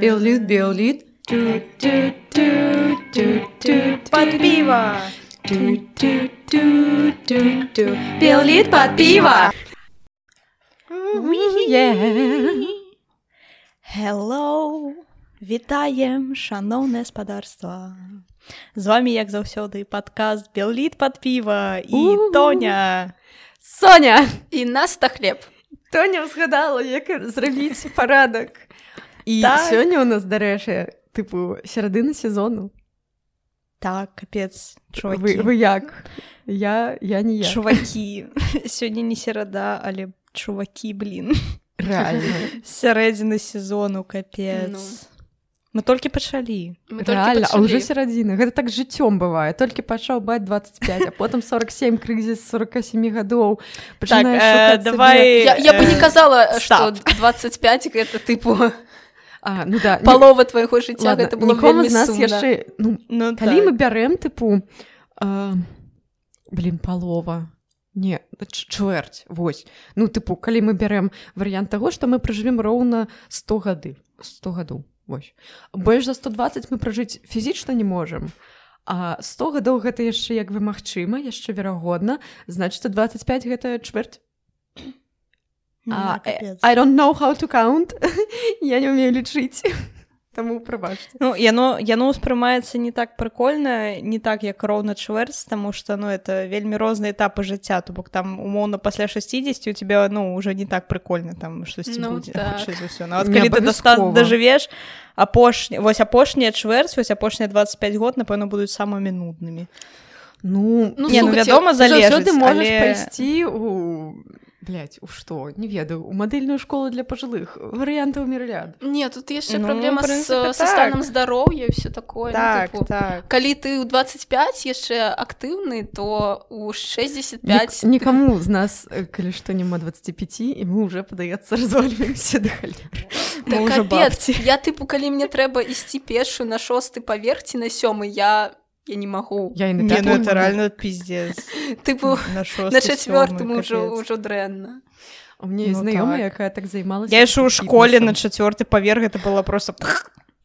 Биолит, биолит. Под пиво! Биолит под пиво. Hello! Вітаем, шаноўнае спадарства. З вами, як заўсёды, падкаст Белліт пад піва і. Тоня. Соня! І нас та хлеб. Тоня ўзгадала, як зрабіць парадак. І Так. сёння ў нас, дарэчы, тыпу, серадына сезону. Так, капец, чувакі. Вы, вы як? Я, я не я. Чувакі. Сёння не серада, але чувакі, блін. Реально. Сярэдзіны сезону, капец. Ну. Мы толькі пачалі. Мы толькі Реально, а пачалі. ўжо серадзіна. Гэта так жыццём бывае. Толькі пачаў баць 25, а потым 47 крызіс 47 гадоў. Так, э, давай... Я, я бы не Э, казала, што 25 гэта тыпу А, ну да. палова твайго жыцця Ладно, гэта было нас яшчэ... Ну, Ну, калі мы так. бярем, тыпу, а, блин, палова. Не, чвэрць, вось. Ну, тыпу, калі мы бярем варыянт таго, што мы пражывем роўна 100 гады. 100 гадоў. Вось. Больш за 120 мы пражыць фізічна не можам. А 100 гадоў гэта яшчэ як бы магчыма, яшчэ верагодна, значыць 25 гэта чвэрць. А, капец. I don't know how to count. Я не умею лічыць. Таму прабачце. Ну, яно, яно ўспрымаецца не так прыкольна, не так, як роўна чвэрць, таму што ну, это вельмі розныя этапы жыцця, то бок там умоўна пасля 60 у тебя ну, уже не так прыкольна там штосьці Ну, будзе так. ўсё. Нават Не калі ты да 100 абавязкова. дажывеш, апошні, вось апошняя чвэрць, вось апошнія 25 год, напэўна, будуць самымі нуднымі. Ну, Ну, Не, ну, слухайце, вядома, залежыць, заўсёды можаш але- пайсці у блядь, у што не ведаю у мадэльную школу для пажылых варыянтаў мірляд Не, тут яшчэ Ну, праблема прынцыпе, са так. станам здароўя ўсё такое. Так, ну, тыпу, так. Калі ты ў 25 яшчэ актыўны, то у 65 Ні, нікаму з нас калі што няма 25 і мы уже падаецца развальваемся да Так. Я тыпу калі мне трэба ісці першую на шосты паверх ці на сёмы я я не магу я і на Не, ну это реально пиздец. тыпу На, на чацвёртым ужо капец. ўжо дрэнна у мне Ну, знаёмая так. якая так займалася Я яшчэ ў школе на чацвёрты паверх это было просто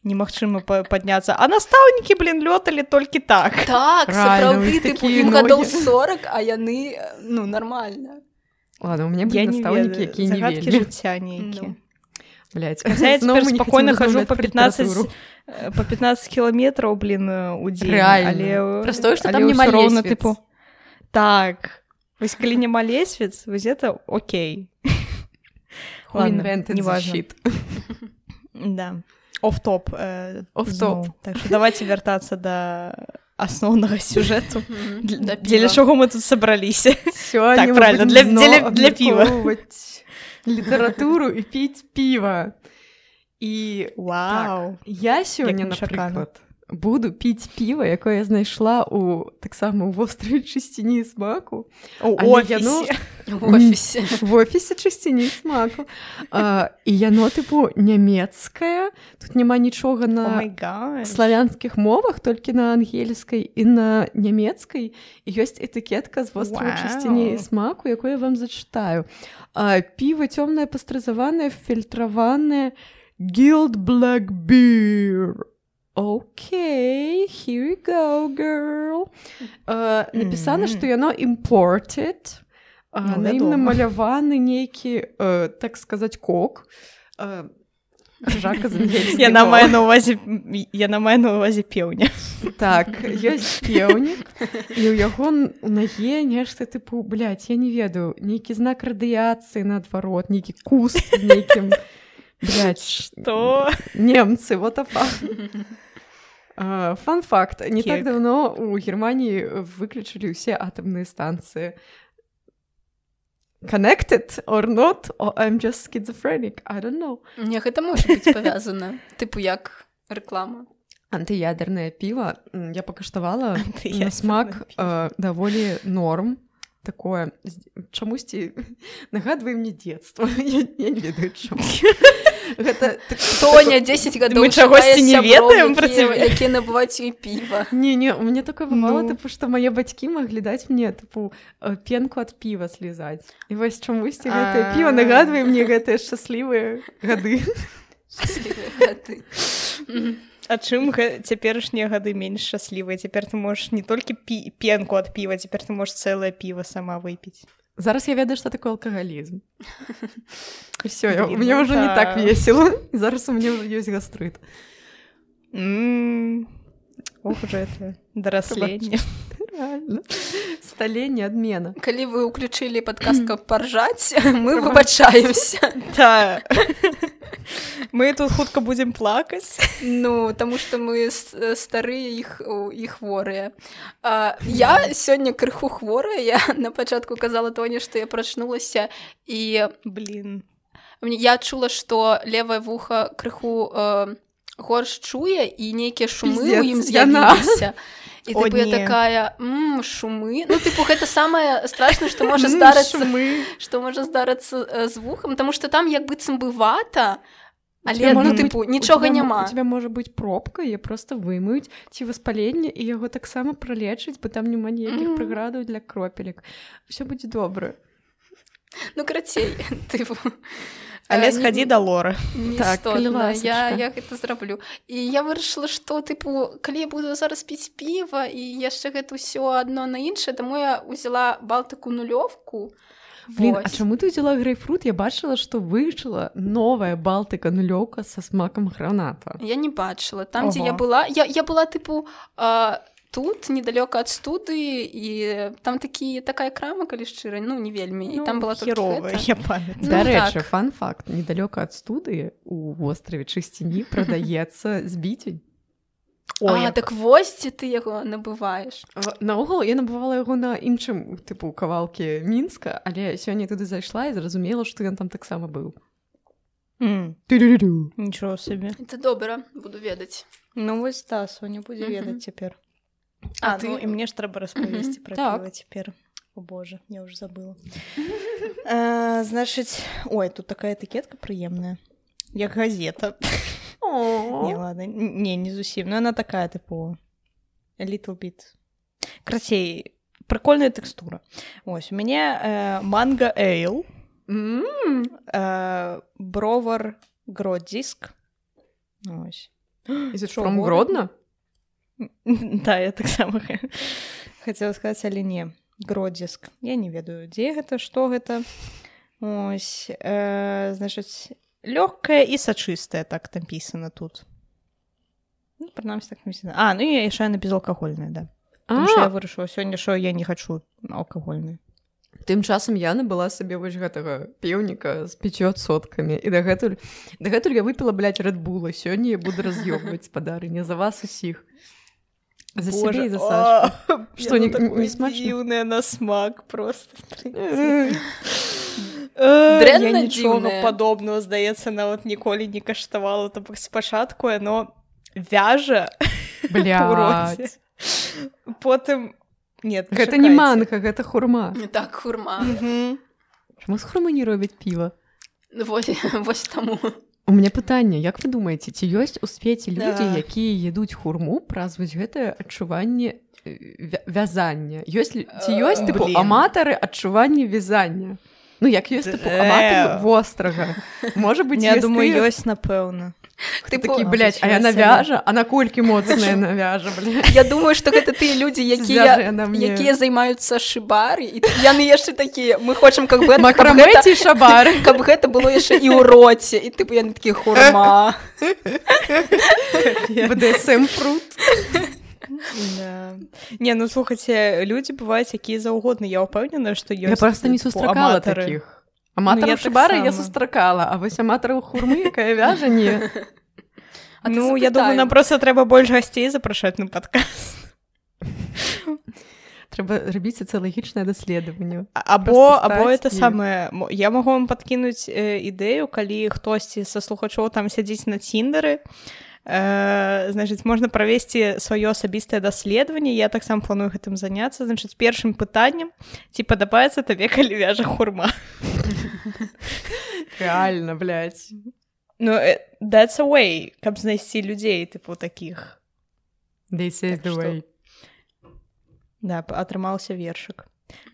немагчыма па- падняцца а настаўнікі блин лёталі толькі так так Правильно, у сапраўды тыпу ім гадоў ногі. 40 а яны ну нормально ладно у мяне я былі не настаўнікі ведаю якія не загадкі вельмі жыцця нейкія Ну. Блядь Хаця я зноў цяпер мы не спакойна хацім хожу размаўляць па пра 15 літаратуру. э, по 15 кіламетраў блин э, у дзень Рэальна. але Праз тое, што але там няма ўсё роўна, лесвіц. тыпу так вось калі няма лесвіц вось это окей Who Ладно, invented this неважно. shit? да оф-топ э, Оф-топ. зноў. так что давайте вяртацца да асноўнага сюжэту Мгм, да дзеля піва. чаго мы тут сабраліся Сёння Так, мы правильно, будзем для- зноў дзеля- для піва. літаратуру і піць піва і Вау. я сёння напрыклад буду піць піва якое я знайшла у таксама ў востраве чысціні смаку. Яно- в офісе в офісе чысціні смаку. А, і яно тыпу нямецкае. Тут няма нічога на гад. славянскіх мовах толькі на ангельскай і на нямецкай. І ёсць этыкетка з вострава Вау. чысціні смаку якую я вам зачытаю а, піва цёмнае пастразаванае фільтраванае guild black beer Окей, here you go, girl. Uh, напісана, Мгм. што яно imported. Uh, Ну, на ім намаляваны нейкі, uh, так сказаць, кок. Uh, жака Яна мае на увазе яна мае на увазе пеўня Так, ёсць пеўнік і ў яго у наге нешта тыпу блядь, я не ведаю нейкі знак радыяцыі наадварот нейкі куст нейкім блядь, то немцы вот фан факт не так Кек. давно у Германії выключылі ўсе атамныя станцыі connected or not or I'm just schizophrenic I don't know. Не гэта можа быць павязана тыпу як рэклама антыядернае піва я пакаштавала на смак э, даволі норм. Такое чамусьці нагадвае мне детство. Я, я не ведаю чаму гэта Тоня 10 гадоў Мы чагосьці не ведаем пра цябе? якія набываюць і піва не не у мне такое бывало Ну. тыпу што мае бацькі маглі даць мне тыпу пенку ад піва слізаць і вось чамусьці гэтае піва нагадвае мне гэтыя шчаслівыя гады. А чым цяперашнія гады менш шчаслівыя цяпер ты можаш не толькі пі пенку ад піва цяпер ты можаш цэлае піва сама выпіць зараз я ведаю што такое алкагалізм все у Блін, мне ўжо не так да. весело. Зараз у мне ёсць гастрыт ох уже это дараслення Реально. сталенне адмена калі вы ўключылі падкаст каб паржаць мы выбачаемся. Та мы тут хутка будзем плакаць ну таму што мы э, старыя іх і хворыя А, я сёння крыху хворая. Я на пачатку казала тоні што я прачнулася і блин. мне я адчула што левае вуха крыху э, горш чуе і нейкія шумы Пиздец, ў ім яна. з'явіліся і О, не. такая «М, шумы ну тыпу гэта самае страшнае што можа здарыцца шумы. што можа здарыцца э, з вухам таму што там як быццам бы вата але ну тыпу нічога няма у тебя можа быць пробка я просто вымыюць ці васпаленне і яго таксама пралечыць бо там няма ніякіх Мгм. прыградаў для кропелек все будзе добра ну карацей тыпу але Э, схадзі не- да лора Так, я, я гэта зраблю і я вырашыла што тыпу калі я буду зараз піць піва і яшчэ гэта ўсё адно на іншае таму я ўзяла балтыку нулёвку Блин, а чаму ты взяла грейпфрут? Я бачыла што выйшла новая балтыка нулёўка са смакам граната. Я не бачыла там дзе я Ого. была я, я была тыпу а, тут недалёка ад студыі і там такі такая крама калі шчыра ну не вельмі і там была херовая Ну, дарэчы так. фан-факт недалёка ад студыі у востраве чысціні прадаецца збіцень а, так вось дзе ты яго набываеш наогул я набывала яго на іншым тыпу кавалкі мінска але сёння туды зайшла і зразумела што ён там таксама быў Ту-ду-ду-ду. нічого собі. Это добра буду ведаць ну вось та Соня будзе Мгм. ведаць цяпер А а ты- ну і мне ж трэба распавесці пра Так. піва цяпер о боже я уже забыла А, значыць ой тут такая этыкетка прыемная як газета Не, ладно, не, не зусім. Ну, она такая, a little bit. Красей, прикольная текстура. Ось, у меня э, манго эйл, М, э, бровар гродзіск. Ось. Is it from? Гродно? да, я так само хацела сказаць, але не. Гродзіск. Я не ведаю, дзе гэта, што гэта. Ось, э, значыць, лёгкая і сачыстая, так напісана тут. Ну, прынамсі так напісана. А, ну і яшчэ яна безалкагольная, да. Я вырашыла сёння, що я не хачу алкагольны. тым часам я набыла сабе вось гэтага пеўніка з пяццю адсоткамі і дагэтуль дагэтуль я выпіла блядь, рэдбула сёння я буду раз'ёбваць спадарыне за вас усіх за сябе і за Сашку. Што, не- не смачна? Дзіўная на смак просто. Э, Дрэнна я нічога падобного, здаецца, нават ніколі не каштавала, то бок спачатку яно вяжа. Потым нет, гэта не манка гэта хурма. Так хурма. Чаму з хурмы не робяць піва вось, вось таму у мяне пытанне як вы думаеце ці ёсць у свеце людзі Да. якія ядуць хурму праз вось гэтае адчуванне э, вя- вязання ёсць ці Э, ёсць тыпу аматары адчування вязання ну як ёсць тыпу Э. аматар вострага можа быть Я думаю, ёсць, напэўна. Тыпу, такі блядь, а яна вяжа а наколькі моцная навяжа я думаю што гэта тыя людзі якія якія займаюцца шыбары і яны яшчэ такія мы хочам как бы каб макрамэ гэта, ці шабар каб гэта было яшчэ і ў роце і тыпу яны такі хурма. Бдсм фрут. Да. Не, ну слухайце, людзі бываюць якія заўгодна. Я ўпэўнена, што ёсць я просто не сустракала таких аматараў я шыбары я таксама. сустракала а вось аматараў хурмы якая вяжа не Ну, я думаю, нам проста трэба больш гасцей запрашаць на падкаст. трэба рабіць сацыялагічнае даследаванне Або або это і- самае я магу вам падкінуць э, ідэю калі хтосьці са слухачоў там сядзіць на ціндары э, значыць можна правесці сваё асабістае даследаванне я таксама планую гэтым заняцца значыць першым пытаннем ці падабаецца табе калі вяжа хурма. Реально блядь. Ну, э, that's a way, каб знайсці людзей тыпу is Так the што- way. да атрымаўся вершык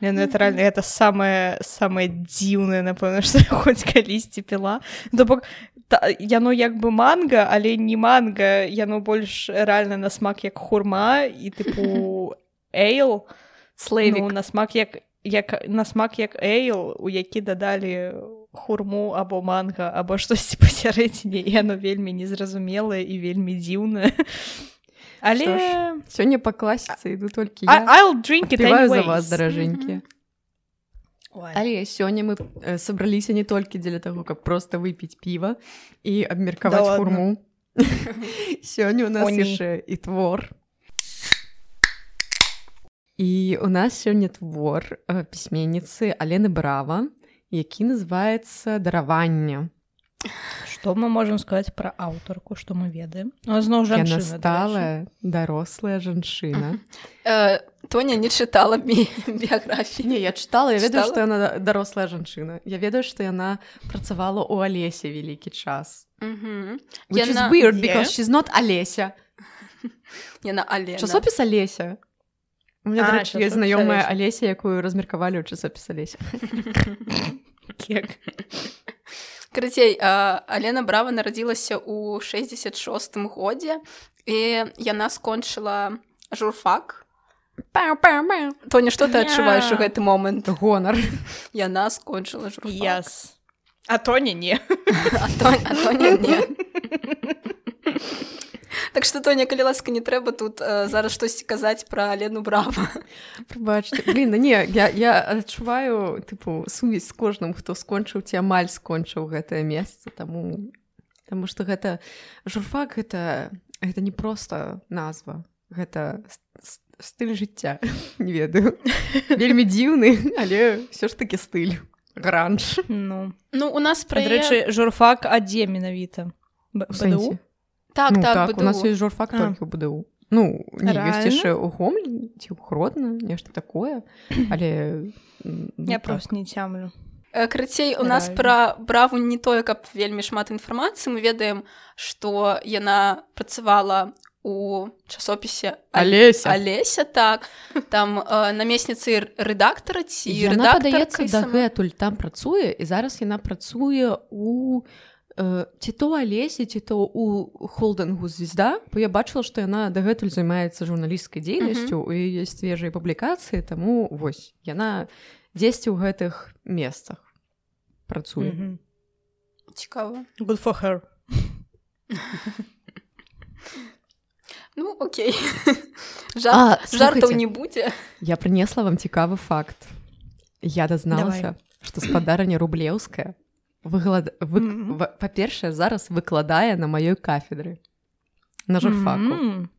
Не, ну, это реально это самае самае дзіўнае напэўна што хоць калісьці піла то бок та, яно як бы манга але не манга яно больш рэальна на смак як хурма і тыпу эйл Слэвік. ну, на смак як як на смак як эйл у які дадалі хурму або манга або штосьці пасярэдзіне яно вельмі незразумелае і вельмі дзіўнае але ж, Сёння па класіцы іду толькі я. I'll drink it Спяваю за вас, даражэнькія. Ой. Але сёння мы э, сабраліся не толькі дзеля таго, каб проста выпіць піва і абмеркаваць Да хурму. Сёння у нас яшчэ і твор. І у нас сёння твор э, пісьменніцы Алены Брава, які называецца дараванне. Што мы можам сказаць пра аўтарку, што мы ведаем? Ну, зноў жанчына, дарэчы. сталая дарослая жанчына. Тоня не чытала бі біяграфіі. Не, я чытала, я ведаю, што яна дарослая жанчына. Я ведаю, што яна працавала ў Алесе вялікі час. Яна- weird, she's not Алеся. Яна Алена. Часопіс Алеся. У меня, А, є часопіс знайомая Алеся. Якую розміркавалі ў часопіс Алеся. А, Алена Брава нарадзілася ў 66 годзе і яна скончыла журфак. Тоня, што ты адчуваеш у гэты момант? Гонар. Яна скончыла журфак. Yes. А Тоня не. А Тоня, а Тоня не. Так што Тоня, калі ласка, не трэба тут э, зараз штосьці казаць пра Алену Брава. Прабачце. Блін, ну не, я, я адчуваю, тыпу, сувязь з кожным, хто скончыў ці амаль скончыў гэтае месца, таму... Таму што гэта... Журфак гэта... Гэта не проста назва. Гэта стыль жыцця. Не ведаю. Вельмі дзіўны, але ўсё ж такі стыль. Гранж. Ну. Ну, у нас. Дарэчы, журфак а дзе менавіта? У? Так, ну, так, так у нас ёсць журфак толькі ў БДУ. Ну, не, ёсць яшчэ ў Гомлі ці ў Гродна, нешта такое, але... Ну, Я так. просто не цямлю. Э, Карацей, у нас пра браву не тое, каб вельмі шмат інфармацыі. Мы ведаем, што яна працавала у часопісе Алеся. Алеся, так. Там э, намесніцы рэдактара ці падаецца, дагэтуль там працуе, і зараз яна працуе у э, ці то Алесе, ці то у холдынгу звезда, бо я бачыла, што яна дагэтуль займаецца журналісцкай дзейнасцю, у яе ёсць свежыя публікацыі, таму вось яна дзесьці ў гэтых месцах працуе. Мгм. Цікава. Good for her. Ну, окей. А, Жар... Жартаў слухайце. не будзе. Я прынесла вам цікавы факт. Я дазналася, што спадарня рублеўская выглад... вы... Mm. па-першае зараз выкладае на маёй кафедры на журфаку. Mm. М.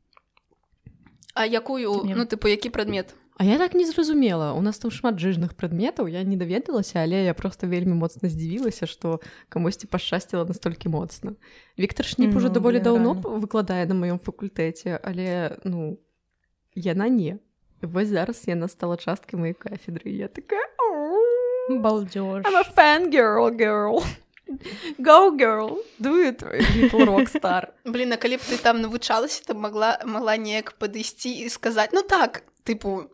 А якую, ну, типу, які прадмет? А я так не зразумела. У нас там шмат жыжных прадметаў, я не даведалася, але я просто вельмі моцна здзівілася, што камусьці пашчасціла настолькі моцна. Віктор Шніп уже Ну, даволі блін, даўно выкладае на маём факультэце, але ну яна не. Вось зараз яна стала часткай маёй кафедры. Я такая «Ау, Балдёж. I'm a fan girl, girl. Go, girl. Do it, little rockstar. Блін, а калі б ты там навучалася, то могла, могла неяк падысці і сказаць, ну так, типу,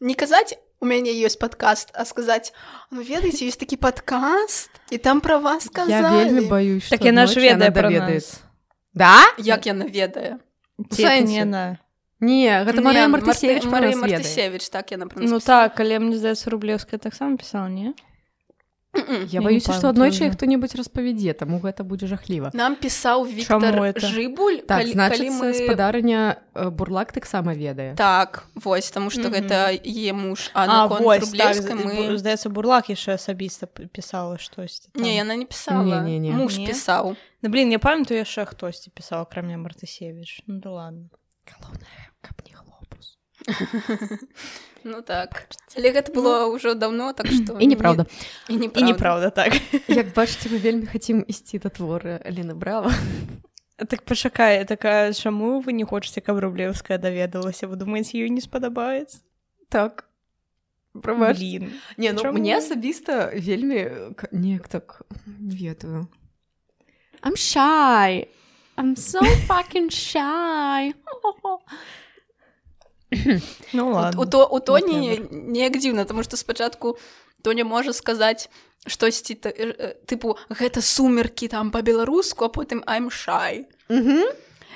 не казаць, у мяне ёсць падкаст, а сказаць, ну ведаеце, ёсць такі падкаст, і там пра вас сказалі. Я вельмі баюсь, Так яна ж ведае даведаецца. нас. Да? Як яна ведае? Не яна. Не, гэта Марыя Не, Мартысевич Марты- пра Марыя нас ведае. Мартысевич, так яна нас Ну так, але мне здаецца, Рублеўская таксама пісала, не? Я Я баюся, не што аднойчы хто-небудзь распавядзе, таму гэта будзе жахліва. Нам пісаў Віктор? Жыбуль, Так, калі, значыцца, калі мы... спадарня э, Бурлак таксама ведае. Так, вось, таму што Мгм. гэта е муж, а конт вось, так, мы... здаецца, Бурлак яшчэ асабіста пісала штосьці. Не, яна не пісала. Не-не-не. Муж Не? пісаў. Ну, блин, я памятаю яшчэ хтосьці пісаў, акрамя Мартысевич. Ну да ладно. Галоўнае, каб не глобус. Ну так. Але гэта было ўжо даўно, так што... І неправда. І І неправда. так. Як бачыце, мы вельмі хацім ісці да творы Аліны Брава. Так пачакай, такая, чаму вы не хочаце, каб Рублеўская даведалася? Вы думаеце, ёй не спадабаецца? Так. Блін. Не, ну мне асабіста вельмі неяк так не ведаю. I'm shy. I'm so fucking shy. Ну У, ладно. у, то, у Тоні неяк дзіўна, таму што спачатку Тоня можа сказаць штосьці та- э, э, тыпу гэта сумеркі там па-беларуску, а потым I'm shy. Мгм.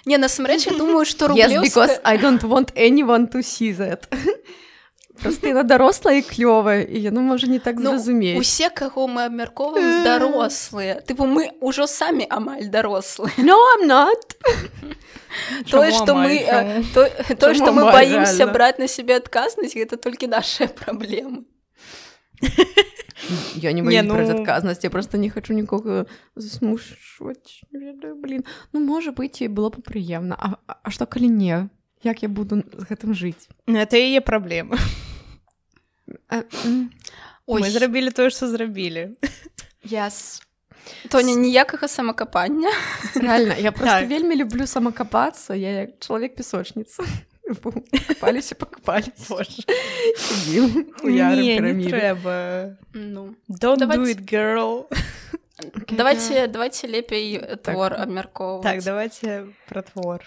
Не, насамрэч, я думаю, што Yes, рублёўска... because I don't want anyone to see that. Просто яна дарослая і клёвая, і яна можа не так Ну, зразумець. усе, каго мы абмяркоўваем, дарослыя. Тыпу, мы ўжо самі амаль дарослыя. No, I'm not. Тое, што мы, э, то- тое, што мы амаль, баімся рэальна? браць на сябе адказнасць, гэта толькі нашыя праблемы. Я не Не, боюсь браць ну- адказнасць, я просто не хочу нікога засмушваць. Блін, ну можа быць і было б прыемна. А, а- а што калі не? Як я буду з гэтым жыць? Ну, Это яе праблема. М, Ой, Мы зрабілі тое, што зрабілі. yes. Тоня, ніякага самакапання. Реально, я просто Так. вельмі люблю самакапацца, я як чалавек песочніца. Капаліся, піраміды. трэба. Ну, Don't do Давайте- it, girl. Давайте, давайте лепей э, твор абмяркоўваць. Так, давайте про твор.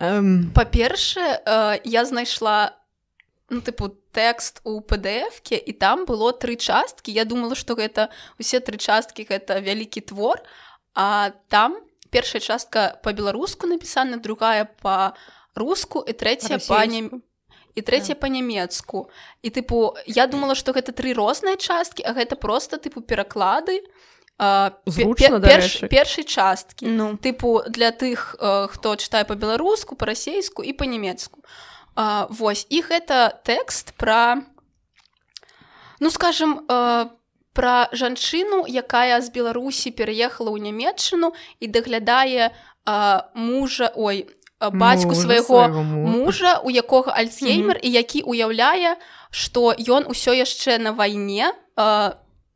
Эм, Па-першае, э, я знайшла ну, тыпу тэкст у PDF-ке і там было тры часткі. Я думала, што гэта усе тры часткі гэта вялікі твор, а там першая частка па-беларуску напісана, другая па-руску і трэцяя па Па-расейску. і трэцяя па-нямецку. І тыпу я думала, што гэта тры розныя часткі, а гэта просто тыпу пераклады Зручна, пе- перш- першай часткі. Ну, тыпу для тых э, хто чытае па-беларуску па-расейску і па-нямецку а, вось і гэта тэкст пра ну скажем э, пра жанчыну якая з беларусі пераехала ў нямецчыну і даглядае мужа ой бацьку мужа свайго мужа. мужа у якога альцгеймер і які уяўляе што ён усё яшчэ на вайне э,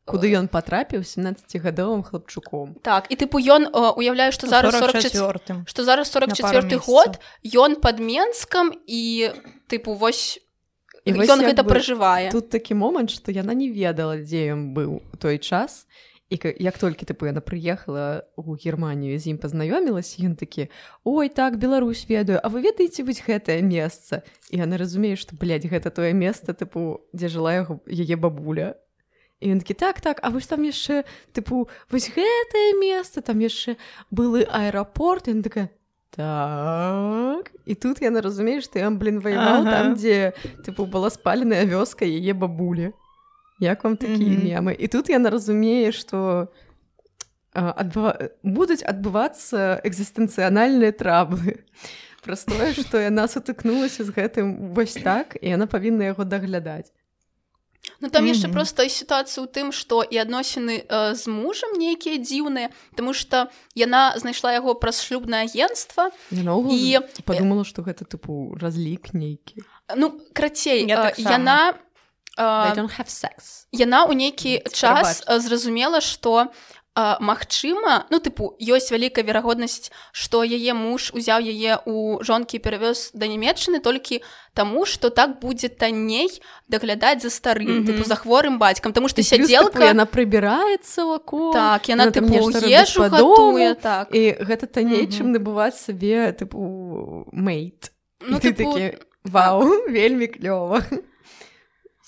Куды ён патрапіў 17гадовым хлапчуком. так і тыпу ён э, уяўляе што зараз 44 44 што зараз пару 44 месяцаў. год ён пад менскам і тыпу вось І вось ён гэта пражывае Тут такі момант, што яна не ведала, дзе ён быў у той час. І як толькі тыпу яна прыехала ў Германію з ім пазнаёмілася, ён такі: Ой, так, Беларусь ведаю, А вы ведаеце вось гэтае месца. І яна разумее, што блядь, гэта тое месца, тыпу, дзе жыла яго яе бабуля. І ён такі так так а вы ж там яшчэ тыпу вось гэтае месца там яшчэ былы аэрапорт і такая так і тут яна разумее што ён блин ваяваў Ага. там дзе тыпу была спаленая вёска яе бабулі як вам такія Мгм. мемы. І тут яна разумее што а, адбыва... будуць адбывацца экзістэнцыянальныя траблы праз тое што яна сутыкнулася з гэтым вось так і яна павінна яго даглядаць Ну там яшчэ Мгм. проста сітуацыя ў тым што і адносіны э, з мужам нейкія дзіўныя Таму што яна знайшла яго праз шлюбнае агенцтва наогул І- падумала што гэта тыпу разлік нейкі ну крацей Я э, таксама. яна э, don't have sex яна ў нейкі час э, зразумела што магчыма ну тыпу ёсць вялікая верагоднасць што яе муж узяў яе ў жонкі і перавёз да нямецчыны толькі таму што так будзе танней даглядаць за старым Мгм. тыпу за хворым бацькам. Таму што І сядзелка яна прыбіраецца вако так яна робіць ежу гатуе так. і гэта танней Мгм. чым набываць сабе тыпу мейт. Ну ты тыпу такі вау вельмі клёва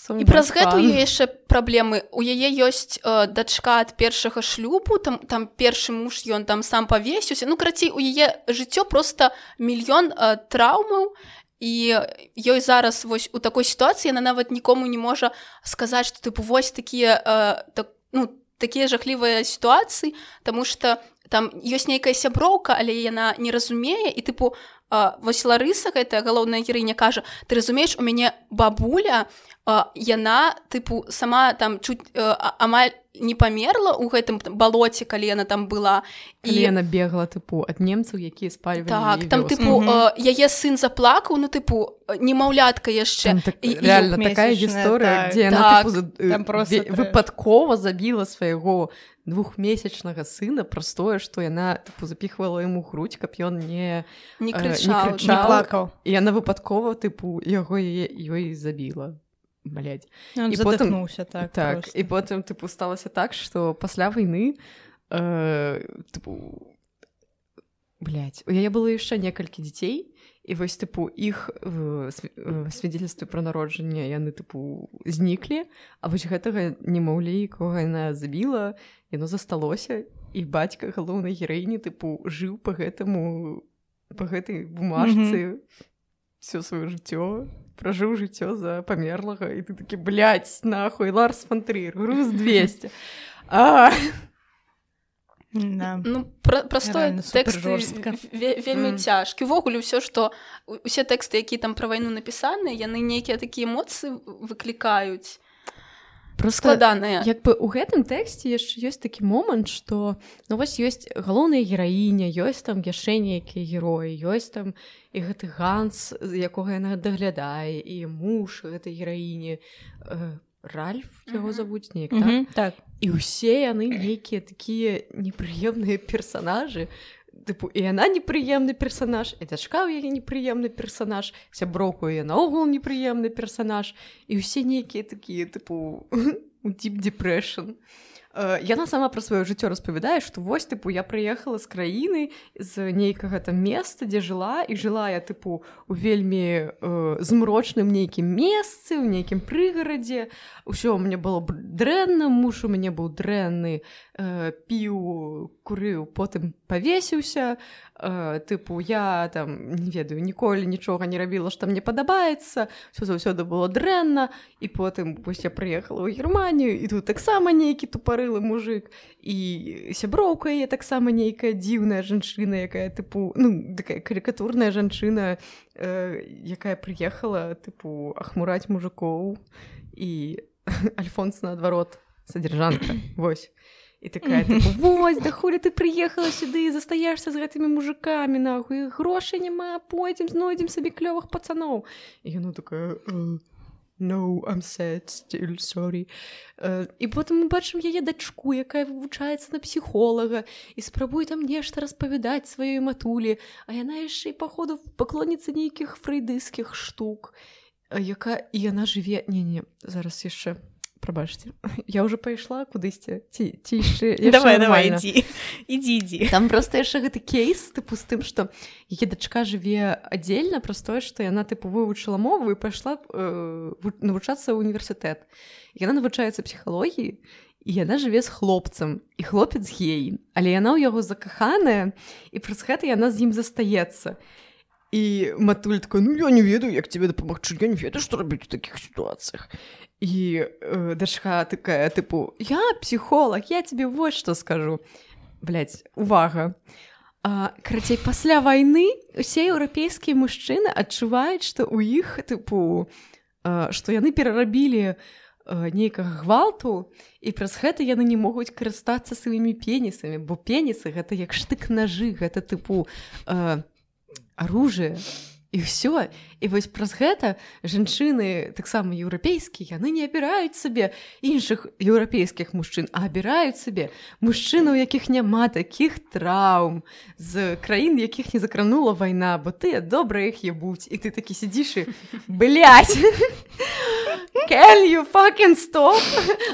So і праз гэта ў яе яшчэ праблемы у яе ёсць э, дачка ад першага шлюбу там там першы муж ён там сам павесіўся ну карацей у яе жыццё просто мільён э, траўмаў і ёй зараз вось у такой сітуацыі яна нават нікому не можа сказаць што тыпу вось такія э, так, ну такія жахлівыя сітуацыі Таму что там ёсць нейкая сяброўка але яна не разумее і тыпу э, вось Ларыса гэтая галоўная героіня кажа ты разумееш у мяне бабуля яна тыпу сама там чуть э, амаль не памерла ў гэтым балоце калі яна там была Калі яна бегла тыпу ад немцаў якія спальвалі так там тыпу э, яе сын заплакаў ну тыпу э, немаўлятка яшчэ. Так, і- і реально такая двухмесячная, гісторыя так. дзе яна Так, тыпу, просто выпадкова забіла свайго двухмесячнага сына праз тое што яна тыпу запіхвала яму грудь каб ён не не э, не крычаў крычаў. не плакаў. І яна выпадкова тыпу яго яе ёй забіла блядь. Он І потым- задыхнуўся так так просто. і потым тыпу сталася так што пасля вайны э, тыпу блядь, у яе было яшчэ некалькі дзяцей і вось тыпу іх э, св- э, пра народжанне яны тыпу зніклі а вось гэтага немаўлі якога яна забіла яно засталося і бацька галоўнай гераіні тыпу жыў по гэтаму по гэтай бумажцы все сваё жыццё пражыў жыццё за памерлага і ты такі блядь, нахуй ларс фантрыр груз 200 а Да. Ну пра простое тэксты вельмі Мм. цяжкі увогуле ўсё што усе тэксты якія там пра вайну напісаны яны нейкія такія эмоцыі выклікаюць просто складаныя як бы у гэтым тэксце яшчэ ёсць такі момант што ну вось ёсць галоўная гераіня ёсць там яшчэ нейкія героі ёсць там і гэты ганс якога яна даглядае і муж гэтай гераіні. Э, ральф яго завуць неяк так? Мгм, так? і ўсе яны нейкія такія непрыемныя персанажы тыпу і яна непрыемны персанаж і дачка ў яе непрыемны персанаж сяброўку яе наогул непрыемны персанаж і ўсе нейкія такія тыпу тип депрэшн яна сама пра сваё жыццё распавядае што вось тыпу я прыехала з краіны з нейкага там месца дзе жыла і жыла я тыпу у вельмі э, змрочным нейкім месцы ў нейкім прыгарадзе ўсё мне было дрэнна муж у мяне быў дрэнны э, піў курыў потым павесіўся э, тыпу я там не ведаю ніколі нічога не рабіла што мне падабаецца все заўсёды было дрэнна і потым вось я прыехала ў германію і тут таксама нейкі тупарылы мужик і сяброўка яе таксама нейкая дзіўная жанчына якая тыпу ну такая карикатурная жанчына э, якая прыехала тыпу ахмураць мужикоў і альфонс наадварот содержанка вось і такая тыпу, вось да хулі ты прыехала сюды і застаешься з гэтымі мужикамі нахуй? Грошай няма пойдзем знойдзем сабе клёвых пацаноў яно такая «Э, no I'm sad still sorry Э, і потым мы бачым яе дачку якая вывучаецца на псіхолага і спрабуе там нешта распавядаць сваёй матулі а яна яшчэ і паходу паклоніцца нейкіх фрейдыскіх штук. А яка і яна жыве не не зараз яшчэ прабачце я уже пайшла кудысьці ці ці яшчэ давай давай ідзі ідзі ідзі там просто яшчэ гэты кейс тыпу з тым што яе дачка жыве аддзельна праз тое што яна тыпу вывучыла мову і пайшла э, ву- навучацца ў універсітэт яна навучаецца псіхалогіі і яна жыве з хлопцам і хлопец гей. Але яна ў яго закаханая і праз гэта яна з ім застаецца. І матуль такой ну я не ведаю як тебе дапамагчы я не ведаю што рабіць у такіх сітуацыях і э, дачка такая тыпу я псіхолог я тебе вось што скажу блядь, увага. А, карацей пасля вайны усе еўрапейскія мужчыны адчуваюць што ў іх тыпу а, што яны перарабілі а, нейкага гвалту і праз гэта яны не могуць карыстацца сваімі пенісамі бо пенісы гэта як штык нажы гэта тыпу а, оружие і ўсё і вось праз гэта жанчыны таксама еўрапейскія яны не абіраюць сабе іншых еўрапейскіх мужчын а абіраюць сабе мужчын у якіх няма такіх траўм з краін якіх не закранула вайна бо ты добра іх ебуць і ты такі сидзіш і блять Can you fucking stop?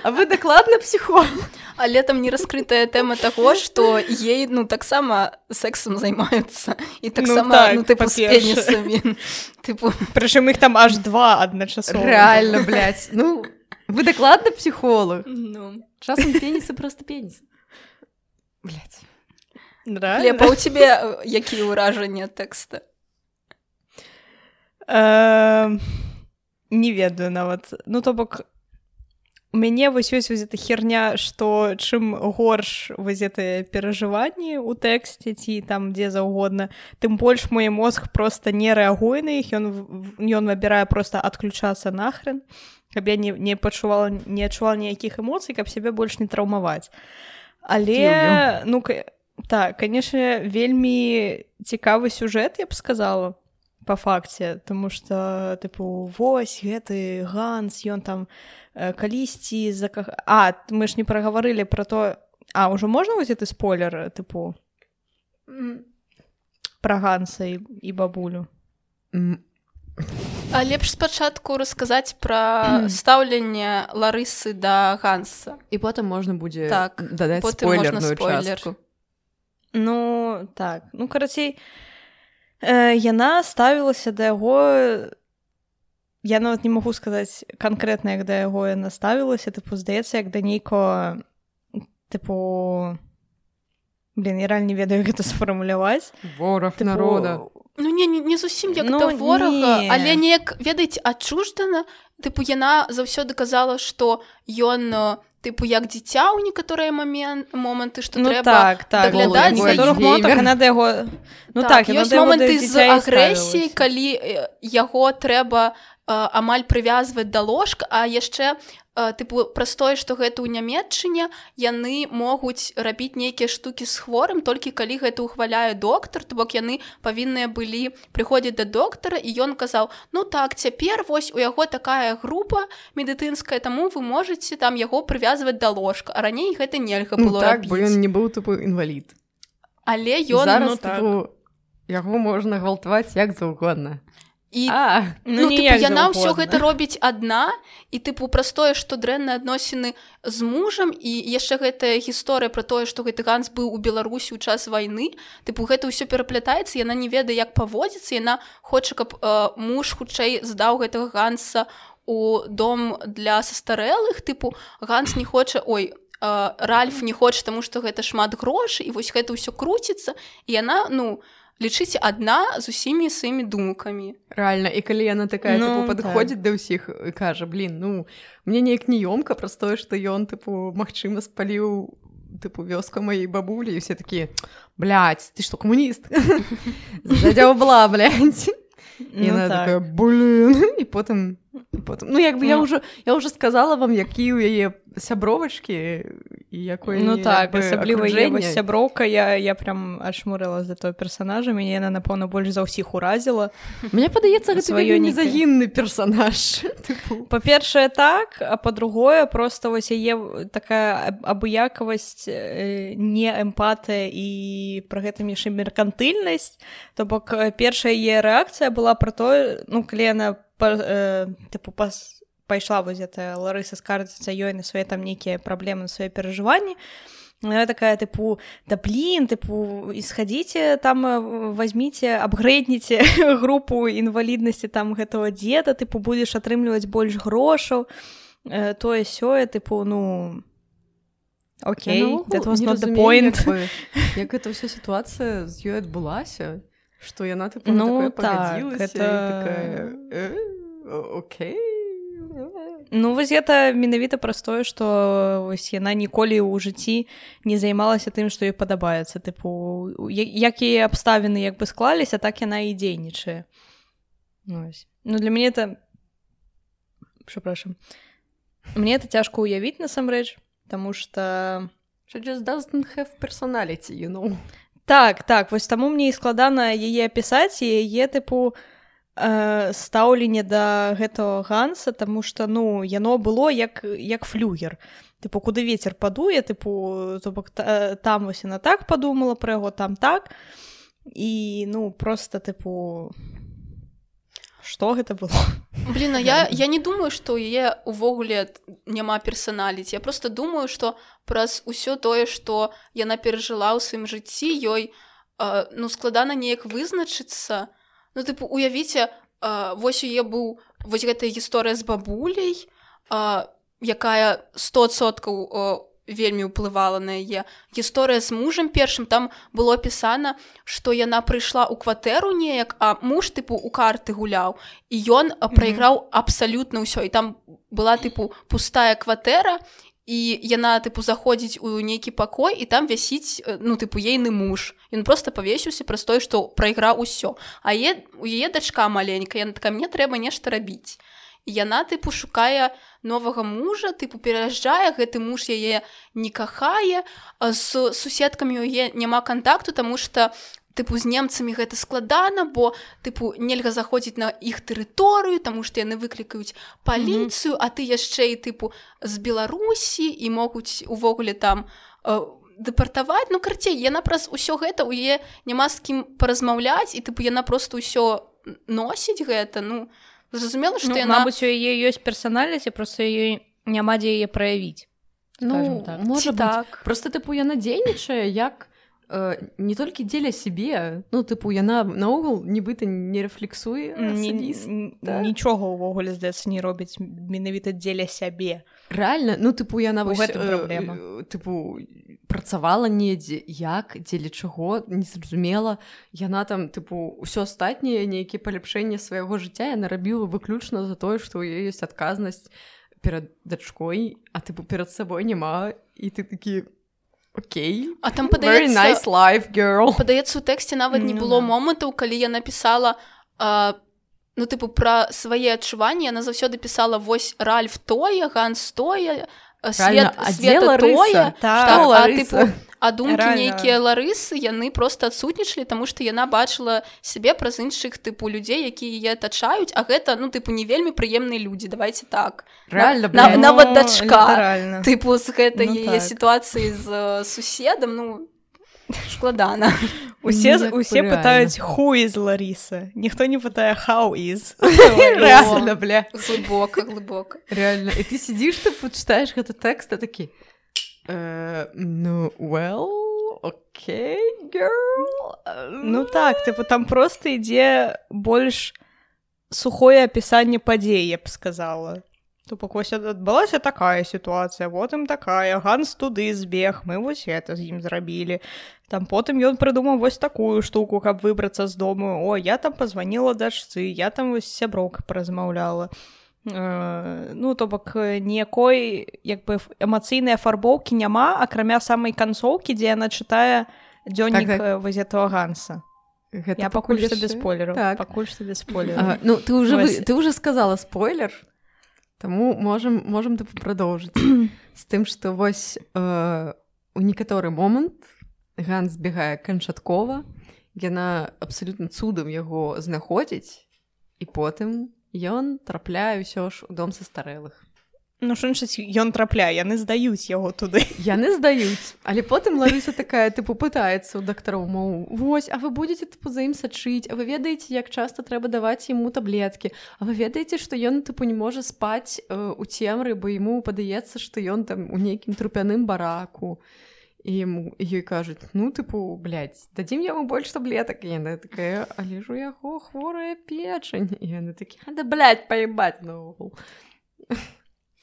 А вы дакладна псіхолог але там не раскрытая тэма таго што ей ну таксама сексам займаюцца і таксама так, ну, з па-першае. пенісамі тыпу прычым іх там аж два адначасова Реально, блядь. Ну, вы дакладна псіхолог. ну. Часам пенісы просто пеніс. Лепа у цябе э, якія ўражанні тэкста не ведаю нават ну то бок у мяне вось ёсць вось эта херня што чым горш вось гэтыя перажыванні ў тэксце ці там дзе заўгодна тым больш мой мозг просто не рэагуе на іх ён ён выбірае просто адключацца нахрен каб я не, не пачувала не адчувала ніякіх эмоцый каб сябе больш не траўмаваць. Але ну так канешне вельмі цікавы сюжэт я б сказала по факце тому что тыпу вось гэты ганс ён там э, калісьці за а мы ж не прагаварылі про то а ўжо можна вось гэты спойлер тыпу пра ганса і, і бабулю? М, А лепш спачатку расказаць пра стаўленне ларысы да ганса. І потым можна будзе Так, дадаць спойлер. Ну так. Ну карацей э, яна ставілася да яго я нават не магу сказаць канкрэтна як да яго яна ставілася тыпу здаецца як да нейкого тыпу блин я реально не ведаю гэта сфармуляваць. Вораг Тыпу, народа. Ну не, не, не зусім як Ну, да ворага не. але неяк ведаць адчуждана. Тыпу яна заўсёды казала што ён э, тыпу як дзіця ў некаторыя момент моманты што ну трэба так так. яна да яго ну так, яна ёсць да яго да моманты з дзіця і агрэсіяй ставілася. калі яго трэба амаль прывязваць да ложка а яшчэ тыпу праз тое што гэта ў нямметчыне яны могуць рабіць нейкія штукі з хворым толькі калі гэта ухваляе доктар то бок яны павінныя былі прыходзіць да доктара і ён казаў ну так цяпер вось у яго такая група медыцынская таму вы можете там яго прывязваць да ложка а раней гэта нельга ну, было так бо ён не быў тыпу інвалід. Але ён зараз ну, так. тыпу, яго можна гвалтаваць як заўгодна і а ну, Ну, тыпу, ніяк яна ўсё гэта робіць адна і тыпу праз тое што дрэнныя адносіны з мужам і яшчэ гэтая гісторыя пра тое што гэты ганс быў у беларусі ў час вайны тыпу гэта ўсё пераплятаецца яна не ведае як паводзіцца яна хоча каб э, муж хутчэй здаў гэтага ганса у дом для састарэлых тыпу ганс не хоча ой э, ральф не хоча таму што гэта шмат грошай і вось гэта ўсё круціцца і яна ну лічыце адна з усімі сваімі думкамі рэальна і калі яна такая Ну, падыходзіць да ўсіх і кажа блин ну мне неяк неёмка праз тое што ён тыпу магчыма спаліў тыпу вёску маёй бабулі і все такія блядь, ты што камуніст задзяўбла блядь. І Ну, яна так. такая блин і потым потым ну як бы я Ну. ўжо я ўжо сказала вам які ў яе сябровачкі і якой Ну так асабліва сяброўка я я прям адшмурыла за той персонажа мяне яна напэўна больш за ўсіх уразіла Мне падаецца гэта Сваё незагінны персонаж. Па-першае так а па-другое просто вось яе такая аб- абыякавасць э, не эмпатыя і пры гэтым яшчэ меркантыльнасць то бок э, першая яе рэакцыя была пра тое ну калі яна па, э, тыпу пас пайшла вось гэтая ларыса скардзіцца ёй на свае там нейкія праблемы на свае перажыванні Яна такая тыпу да блин тыпу ісхадзіце там э, возьміце абгрэдніце групу інваліднасці там гэтага дзеда тыпу будзеш атрымліваць больш грошаў э, тое сёе тыпу ну Окей, наогул that was not the point. як як гэта ўся сітуацыя з ёй адбылася што яна тыпу Ну, ну, так, і такая, «Э, окей Ну вось гэта менавіта праз тое што вось яна ніколі ў жыцці не займалася тым што ёй падабаецца тыпу я- як яе абставіны як бы склаліся так яна і дзейнічае Вось. ну для мяне это прzepraszam мне это цяжка ўявіць насамрэч Таму што She just doesn't have personality, you know. Так так вось таму мне і складана яе апісаць і яе тыпу э, стаўленне да гэтага ганса таму што ну яно было як як флюгер. Тыпу куды ветер падуе тыпу то бок та, там вось яна так падумала пра яго там так. І ну просто тыпу што гэта было Блін, а я, я не думаю, што яе ўвогуле няма персаналіць. Я просто думаю, што праз усё тое, што яна перажыла ў сваім жыцці, ёй э, ну, складана неяк вызначыцца. Ну тыпу уявіце, э, вось у яе быў вось гэтая гісторыя з бабуляй, э, якая 100соткаў э, вельмі ўплывала на яе. Гісторыя з мужам першым там было пісана што яна прыйшла ў кватэру неяк а муж тыпу у карты гуляў. І ён прайграў абсалютна ўсё. І там была тыпу пустая кватэра і яна тыпу заходзіць у нейкі пакой і там вясіць ну тыпу ейны муж. Ён просто павесіўся праз тое што прайграў усё. А е у яе дачка маленькая яна такая мне трэба нешта рабіць І яна тыпу шукае новага мужа тыпу пераязджае гэты муж яе не кахае. З суседкамі у яе няма кантакту тому что тыпу з немцамі гэта складана бо тыпу нельга заходзіць на іх тэрыторыю тому што яны выклікаюць паліцыю а ты яшчэ і тыпу з беларусі і могуць увогуле там э, дэпартаваць. Ну карцей яна праз усё гэта у яе няма з кім паразмаўляць і тыпу яна просто ўсё носіць гэта ну зразумела што ну, яна мабыць у яе ёсць персанальнасць і просто ёй няма дзе яе праявіць ну, так. можа так. так. просто тыпу яна дзейнічае як э, не толькі дзеля сябе ну тыпу яна наогул нібыта не рэфлексуе Ні- асабіста. н- нічога ўвогуле здаецца не робіць менавіта дзеля сябе Рэальна ну тыпу яна вось, гэтым э, э, тыпу працавала недзе як дзеля чаго незразумела. Яна там тыпу ўсё астатняе нейкія паляпшэнне свайго жыцця яна рабіла выключна за тое што ў яе ёсць адказнасць перад дачкой а тыпу перад сабой няма і ты такі Окей а там Very падаецца nice life, girl. падаецца у тэксце нават не Ну было момантаў калі я напісала а, ну тыпу пра свае адчуванні яна заўсёды пісала вось ральф тое ганс тое а, свет, света тое Так, а, тыпу, а думкі нейкія ларысы яны просто адсутнічалі таму што яна бачыла сябе праз іншых тыпу людзей якія яе атачаюць а гэта ну тыпу не вельмі прыемныя людзі давайте так Реально, на- блядь. нават Ну, дачка. літаральна. тыпу з гэтай Ну яе так. сітуацыі з э, суседам ну складана усе Ну, як усе бы пытаюць who is Ларіса ніхто не пытае how is Реально, бля. глыбока глыбока Реально. І ты сидиш, ты читаешь гэты тэкст, а такі э, ну, well, окей, girl. э, Ну так тыпу там просто ідзе больш сухое апісанне падзей я б сказала Тупо вось адбылася такая сітуацыя потым такая ганс туды збег мы вось это з ім зрабілі там потым ён прыдумаў вось такую штуку каб выбрацца з дому о я там позвонила дачцы я там вось з сяброўкай паразмаўляла Э, ну то бок э, ніякой як бы эмацыйнай афарбоўкі няма акрамя самай канцоўкі дзе яна чытае дзённік Так, так. так, так. этого ганса Гэта я пакуль што яшчэ. без спойлеру Так. пакуль што без спойлеру А, ну, ты уже, Вось. ты уже сказала спойлер, таму можем, можем типу, продолжить з тым, што вось э, у некаторы момант Ганс бегае канчаткова, яна абсалютна цудам яго знаходзіць і потым ён трапляе ўсё ж у дом са старэлых. ну шынчыць ён трапляе яны здаюць яго туды. Яны здаюць але потым Ларыса такая тыпу пытаецца ў дактароў моў Вось а вы будете тыпу за ім сачыць? А вы ведаеце як часта трэба даваць яму таблеткі? А вы ведаеце што ён тыпу не можа спаць э, у цемры бо яму падаецца што ён там у нейкім трупяным бараку і яму ёй кажуць ну тыпу блядь, дадзім яму больш таблетак і яна такая але ж у яго хворая печань яны такі да блядь, паебаць наогул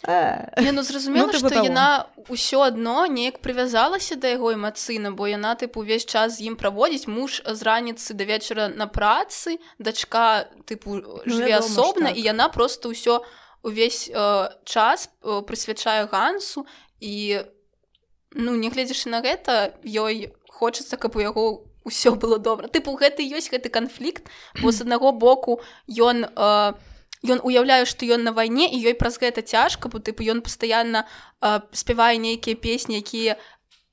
Не, ну зразумела, Ну, што таго. яна ўсё адно неяк прывязалася да яго эмацыйна, бо яна тыпу увесь час з ім праводзіць муж з раніцы да вечара на працы, дачка тыпу жыве ж асобна так. і яна просто ўсё увесь э, час э, прысвячае гансу і ну нягледзячы на гэта ёй хочацца, каб у яго ўсё было добра. Тыпу гэты ёсць гэты канфлікт, бо з аднаго боку ён э, ён уяўляе што ён на вайне і ёй праз гэта цяжка бо тыпу ён пастаянна э, спявае нейкія песні якія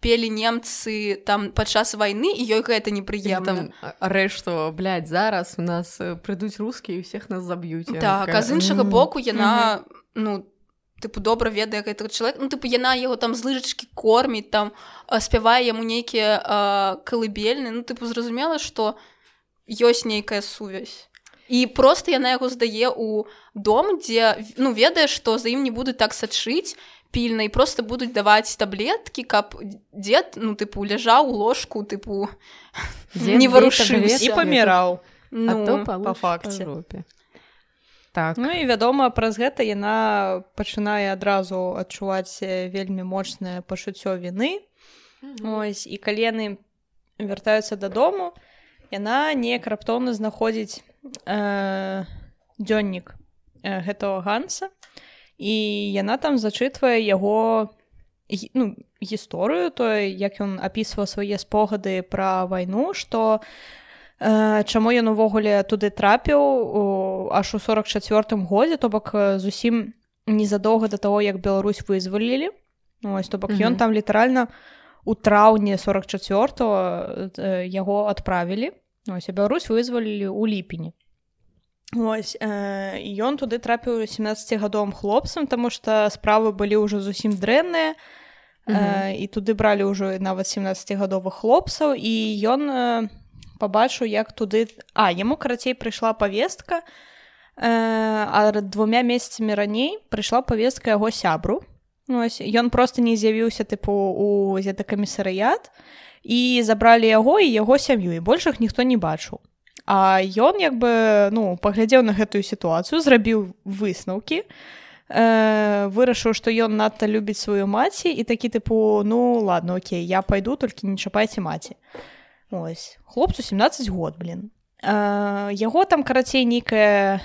пелі немцы там падчас вайны і ёй гэта непрыемна. там рэш што блядь, зараз у нас э, прыйдуць рускія і ўсіх нас заб'юць так а з іншага боку яна ну тыпу добра ведае гэтага чалавека ну тыпу яна яго там з лыжачкі корміць там спявае яму нейкія калыбельны ну тыпу зразумела што ёсць нейкая сувязь. І просто яна яго здае ў дом дзе ну ведае што за ім не будуць так сачыць пільна і просто будуць даваць таблеткі каб дзед ну тыпу ляжаў у ложку тыпу не варушыўся. і паміраў а то ну, па факце. Так, Ну і вядома праз гэта яна пачынае адразу адчуваць вельмі моцнае пачуццё віны. Ось і калі яны вяртаюцца дадому яна неяк раптоўна знаходзіць э, дзённік э, гэтага ганса. І яна там зачытвае яго ну, гісторыю тое як ён апісваў свае спогады пра вайну што э, чаму ён увогуле туды трапіў аж у 44 годзе то бок зусім незадоўга да таго як Беларусь вызвалілі ось то бок ён Мгм. там літаральна у траўні 44 э, яго адправілі. Ось Беларусь вызвалілі ў ліпені. Ось э, ён туды трапіў 17гадовым хлопцам таму што справы былі ўжо зусім дрэнныя. Э, і туды бралі ўжо нават 17гадовых хлопцаў і ён э, пабачыў як туды а яму карацей прыйшла павестка а двумя месяцамі раней прыйшла павестка яго сябру. Ось, ён просто не з'явіўся тыпу у зетакамісарыят і забралі яго і яго сям'ю і большых ніхто не бачыў. А ён як бы ну паглядзеў на гэтую сітуацыю зрабіў высноўкі э, вырашыў што ён надта любіць сваю маці і такі тыпу ну ладно Окей я пайду толькі не чапайце маці ось. Хлопцу 17 год блин э, яго там карацей нейкая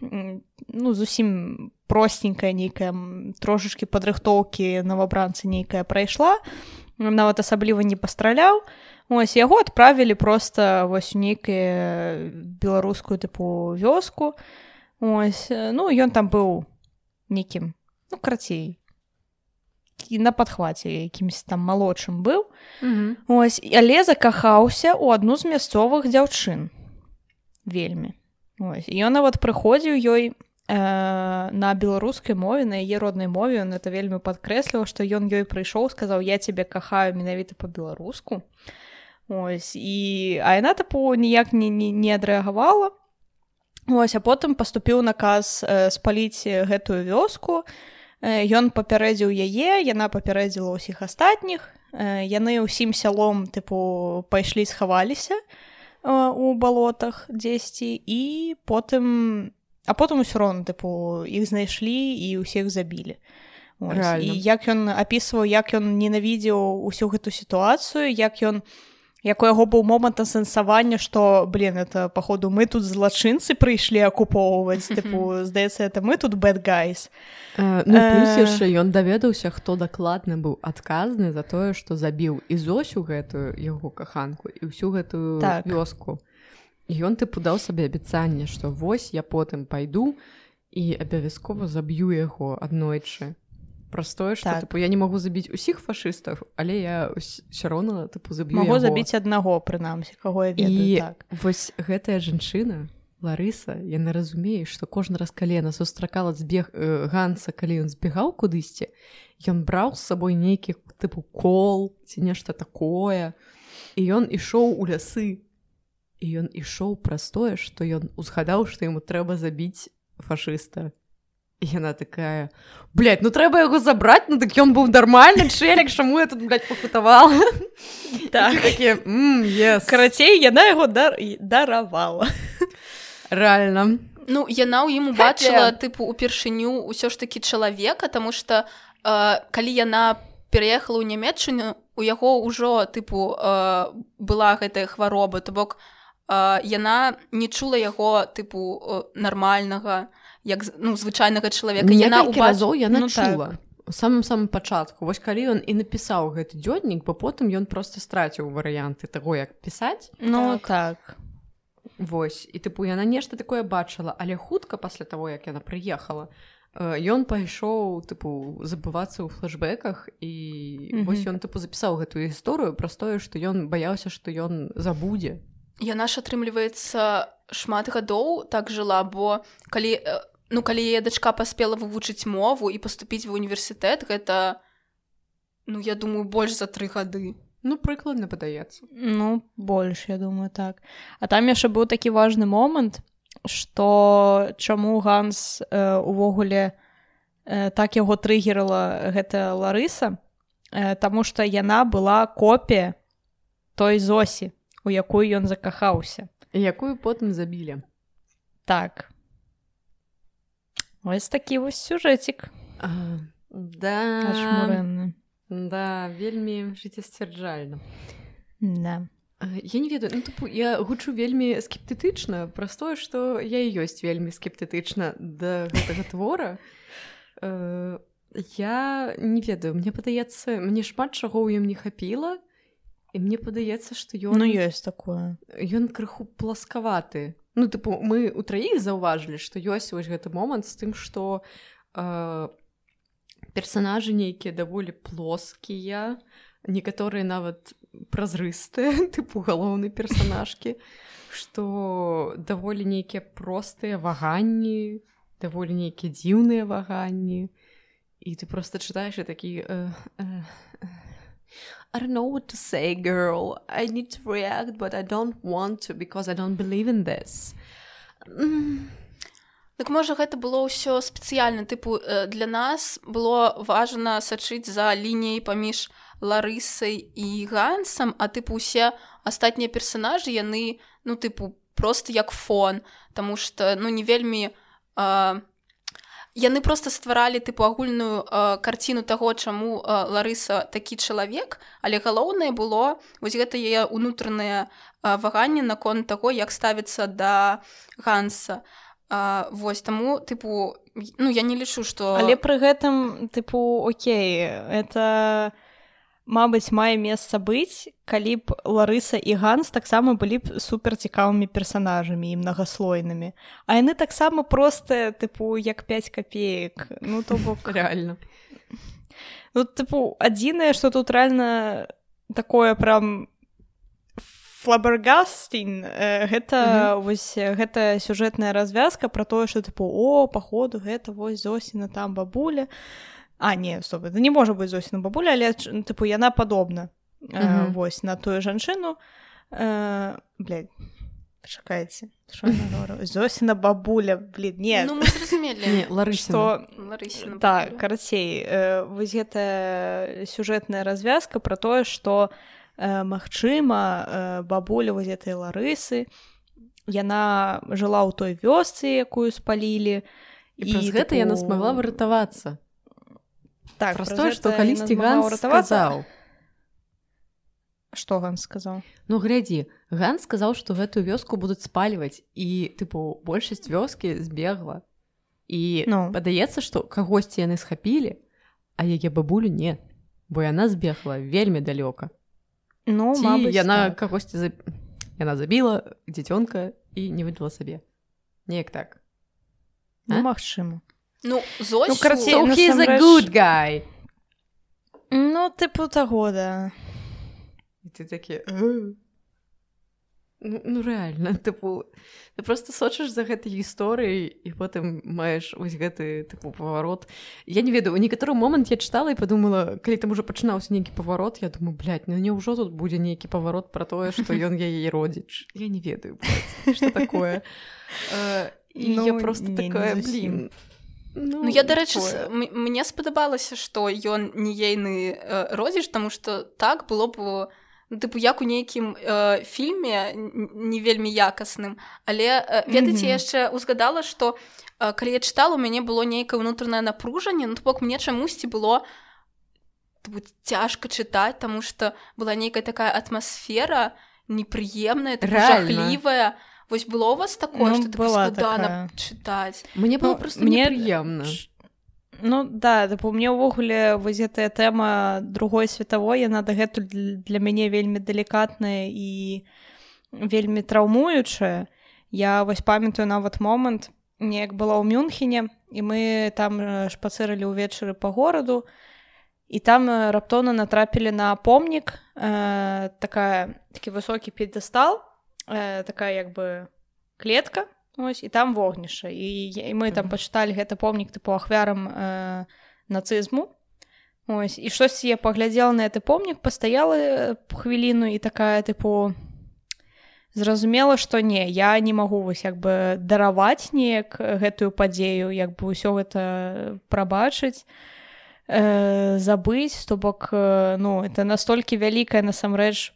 ну зусім простенькая нейкая трошачки падрыхтоўкі новабранцы нейкая прайшла нават асабліва не пастраляў ось яго адправілі просто вось нейкае беларускую тыпу вёску. Ось ну ён там быў некім ну крацей і на падхваце якімсь там малодшым быў mm -hmm. ось але закахаўся у адну з мясцовых дзяўчын вельмі ось ён нават прыходзіў ёй э, на беларускай мове на яе роднай мове он это вельмі падкрэсліў што ён ёй прыйшоў сказаў я тебе кахаю менавіта по-беларуску ось і а яна тапу ніяк не, не, не адрэагавала ось а потым паступіў наказ э, спаліць гэтую вёску ён папярэдзіў яе яна папярэдзіла ўсіх астатніх. Э, яны ўсім сялом тыпу пайшлі схаваліся у балотах дзесьці і потым а потым усё роўна тыпу іх знайшлі і ўсіх забілі. І як ён апісваў як ён ненавідзеў усю гэту сітуацыю як ён як у яго быў момант асэнсавання што блин это паходу мы тут злачынцы прыйшлі акупоўваць тыпу здаецца это мы тут bad guys. Ну, яшчэ ён даведаўся хто дакладны быў адказны за тое што забіў і зосю гэтую яго каханку і ўсю гэтую так. вёску. Ён тыпу даў сабе абяцанне што вось я потым пайду і абавязкова заб'ю яго аднойчы простое что так. я не магу забіць усіх фашыстаў але я все роўна тыпу заб'ю могу забіць аднаго прынамсі каго я ведаю, і так. вось гэтая жанчына Ларыса яна разумее што кожны раз калена сустракала збег э, ганса калі ён збегаў кудысьці ён браў з сабой нейкі тыпу кол ці нешта такое і ён ішоў у лясы і ён ішоў праз тое што ён узгадаў што яму трэба забіць фашыста яна такая блядь, ну трэба яго забраць ну так ён быў нармальны чэлек чаму я тут пахутавала так. карацей яна яго дар даравала рэальна ну яна ў ім убачыла тыпу упершыню ўсё ж такі чалавека тому что э, калі яна пераехала ў нямецчыну у яго ўжо тыпу э, была гэтая хвароба то бок у яна не чула яго тыпу нармальнага як ну звычайнага чалавека. Яна разоў яна ну, чула. Так. самым самым пачатку. Вось калі ён і напісаў гэты дзённік бо потым ён просто страціў варыянты таго як пісаць. Ну так, так. Вось. І тыпу яна нешта такое бачыла але хутка пасля таго як яна прыехала ён пайшоў тыпу забывацца ў флэшбэках і mm -hmm. вось ён тыпу запісаў гэтую гісторыю праз тое што ён баяўся што ён забудзе. Яна ж атрымліваецца шмат гадоў так жыла, бо калі ну калі яе дачка паспела вывучыць мову і паступіць ва універсітэт гэта ну я думаю больш за тры гады. Ну прыкладна падаецца. Ну больш я думаю так. А там яшчэ быў такі важны момант, што чаму ганс э, увогуле э, так яго трыгерла гэта Ларыса, э, Таму што яна была копія той зосі у якую ён закахаўся якую потым забілі так ось такі вось сюжэцік да. Да вельмі жыццесцвярджальна да. Я не ведаю ну, тупу, я гучу вельмі скептытычна праз тое што я і ёсць вельмі скептытычна да гэтага твора. Э, я не ведаю мне падаецца мне шмат чаго ў ім не хапіла і мне падаецца што ён ну ёсць такое. ён крыху пласкаваты ну тыпу мы у траіх заўважылі што ёсць вось гэты момант з тым што э, персонажы нейкія даволі плоскія некаторыя нават празрыстыя тыпу галоўнай персонажкі што даволі нейкія простыя ваганні даволі нейкія дзіўныя ваганні і ты просто чытаеш такі э, э, I don't know what to say, girl. I need to react, but I don't want to because I don't believe in this. Mm. Так можа гэта было ўсё спецыяльна тыпу э, для нас было важна сачыць за лініяй паміж ларысай і гансам а тыпу усе астатнія персонажы яны ну тыпу просто як фон Таму что ну не вельмі э, яны просто стваралі тыпу агульную э, карціну таго чаму э, ларыса такі чалавек але галоўнае было вось гэта яе унутранае ваганне наконт таго як ставіцца да ганса. А, вось таму тыпу ну я не лічу что але пры гэтым тыпу Окей это Мабыць мае месца быць калі б ларыса і ганс таксама былі б супер цікавымі персонажамі і многаслойнымі. А яны таксама простыя тыпу як 5 копеек ну то бок реально ну тыпу адзінае что тут реально такое прям флабергастин э, гэта mm -hmm. вось гэта сюжэтная развязка про тое что тыпу о походу гэта вось зосіна там бабуля а не особо да не можа быть зосіна бабуля але тыпу яна падобна mm -hmm. э, вось на тую жанчыну э, чакайце зосіна бабуля блин не, ну, не ларысто так карацей э, вось гэта сюжэтная развязка про тое что Э, магчыма э, бабуля воз этой ларысы яна жыла ў той вёсцы якую спалілі і праз гэта яна смогла выратавацца так простое што калісьці ган ратавацца что ган сказаў ну глядзі ган сказаў што гэтую вёску будуць спальваць і тыпу большасць вёскі збегла і ну. падаецца што кагосьці яны схапілі а яе бабулю не бо яна збегла вельмі далёка Ну мабыць, яна так. кагосьці за... яна забіла дзіцёнка і не выдала сабе неяк так. Ну, магчыма ну, Зосю... ну карцей, so насамрэч... good guy. Ну тыпу таго да. Ты такі ну, ну реально тыпу ты просто сочыш за гэтай гісторыяй і потым маеш вось гэты тыпу паварот я не ведаю у некаторы момант я чытала і подумала калі там уже пачынаўся нейкі паварот я думаю блядь, ну няўжо тут будзе нейкі паварот про тое што ён яе родзіч я не ведаю что такое. І ну, я просто не, такая блин Ну, ну я дарэчы мне спадабалася што ён не ейны э, родзіш таму што так было б Ну, тыпу як у нейкім э, фільме не вельмі якасным але э, ведаеце яшчэ mm -hmm. узгадала што э, калі я чытала у мяне было нейкае ўнутранае напружанне ну бок мне чамусьці было цяжка чытаць таму што была нейкая такая атмасфера непрыемная жахлівая вось было у вас такое ну, што была такая... чытаць мне было ну, просто мне прыемна Ну да тыпу мне ўвогуле вось гэтая тэма другой светавой яна дагэтуль для мяне вельмі далікатная і вельмі траўмуючая я вось памятаю нават момант неяк была ў мюнхене і мы там шпацырылі ўвечары по гораду і там раптоўна натрапілі на помнік э, такая такі высокі п'едестал э, такая як бы клетка ось і там вогніша і, і мы там пачыталі гэта помнік тыпу ахвярам э, нацызму ось і штосьці я паглядзела на гэты помнік пастаяла хвіліну і такая тыпу зразумела што не я не магу вось як бы дараваць неяк гэтую падзею як бы ўсё гэта прабачыць э, забыць то бок э, ну это настолькі вялікая насамрэч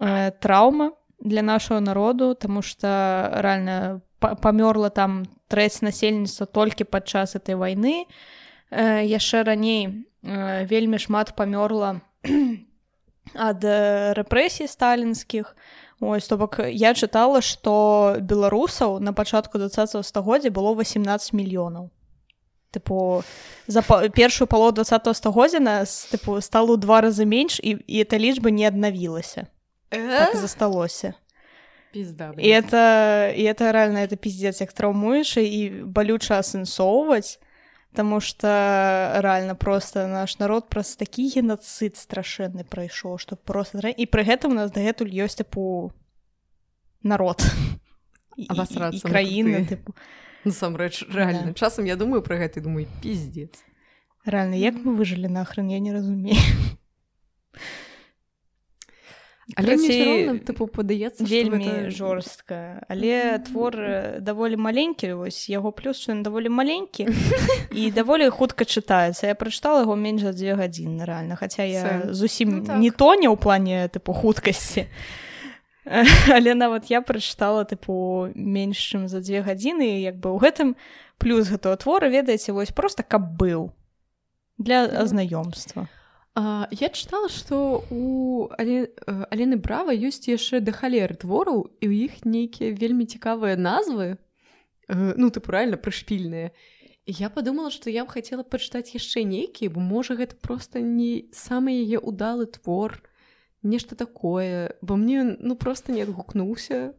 э, траўма для нашего народу тому что реально памёрла там трэць насельніцтва толькі падчас этой войны. Э, яшчэ раней э, вельмі шмат памёрла ад э, рэпрэсій сталінскіх ось то бок я чытала что беларусаў на пачатку 20 стагоддзя было 18 мільёнаў тыпу за першую пало 20 стагоддзя нас тыпу стало два разы менш і, і эта лічба не аднавілася так засталося Пизда, и это и это реально это пиздец як траўмуючы і балюча асэнсоўваць Таму что реально просто наш народ праз такі генацыд страшэнны прайшоў што просто і пры гэтым у нас дагэтуль ёсць тыпу народ. Краіны насамрэч реально да. часам я думаю про гэта думаю пиздец. Реально як мы выжылі нахрен я не разумею але роўна, тыпу падаецца вельмі гэта- жорстка але твор э, даволі маленькі вось яго плюс ён даволі маленькі і даволі хутка чытаецца я прачытала яго менш за дзве гадзіны рэальна хаця я Сэм. зусім Ну так. не тоня ў плане тыпу хуткасці але нават я прачытала тыпу менш чым за дзве гадзіны як бы ў гэтым плюс гэтага твора ведаеце вось просто каб быў для Ну. азнаёмства А, я чытала што у Але... э, Алены брава ёсць яшчэ да халеры твораў і ў іх нейкія вельмі цікавыя назвы. Э, ну ты правильно прышпільныя я подумала што я б хацела пачытаць яшчэ нейкія бо можа гэта просто не самы яе удалы твор нешта такое. Бо мне ну просто не адгукнуўся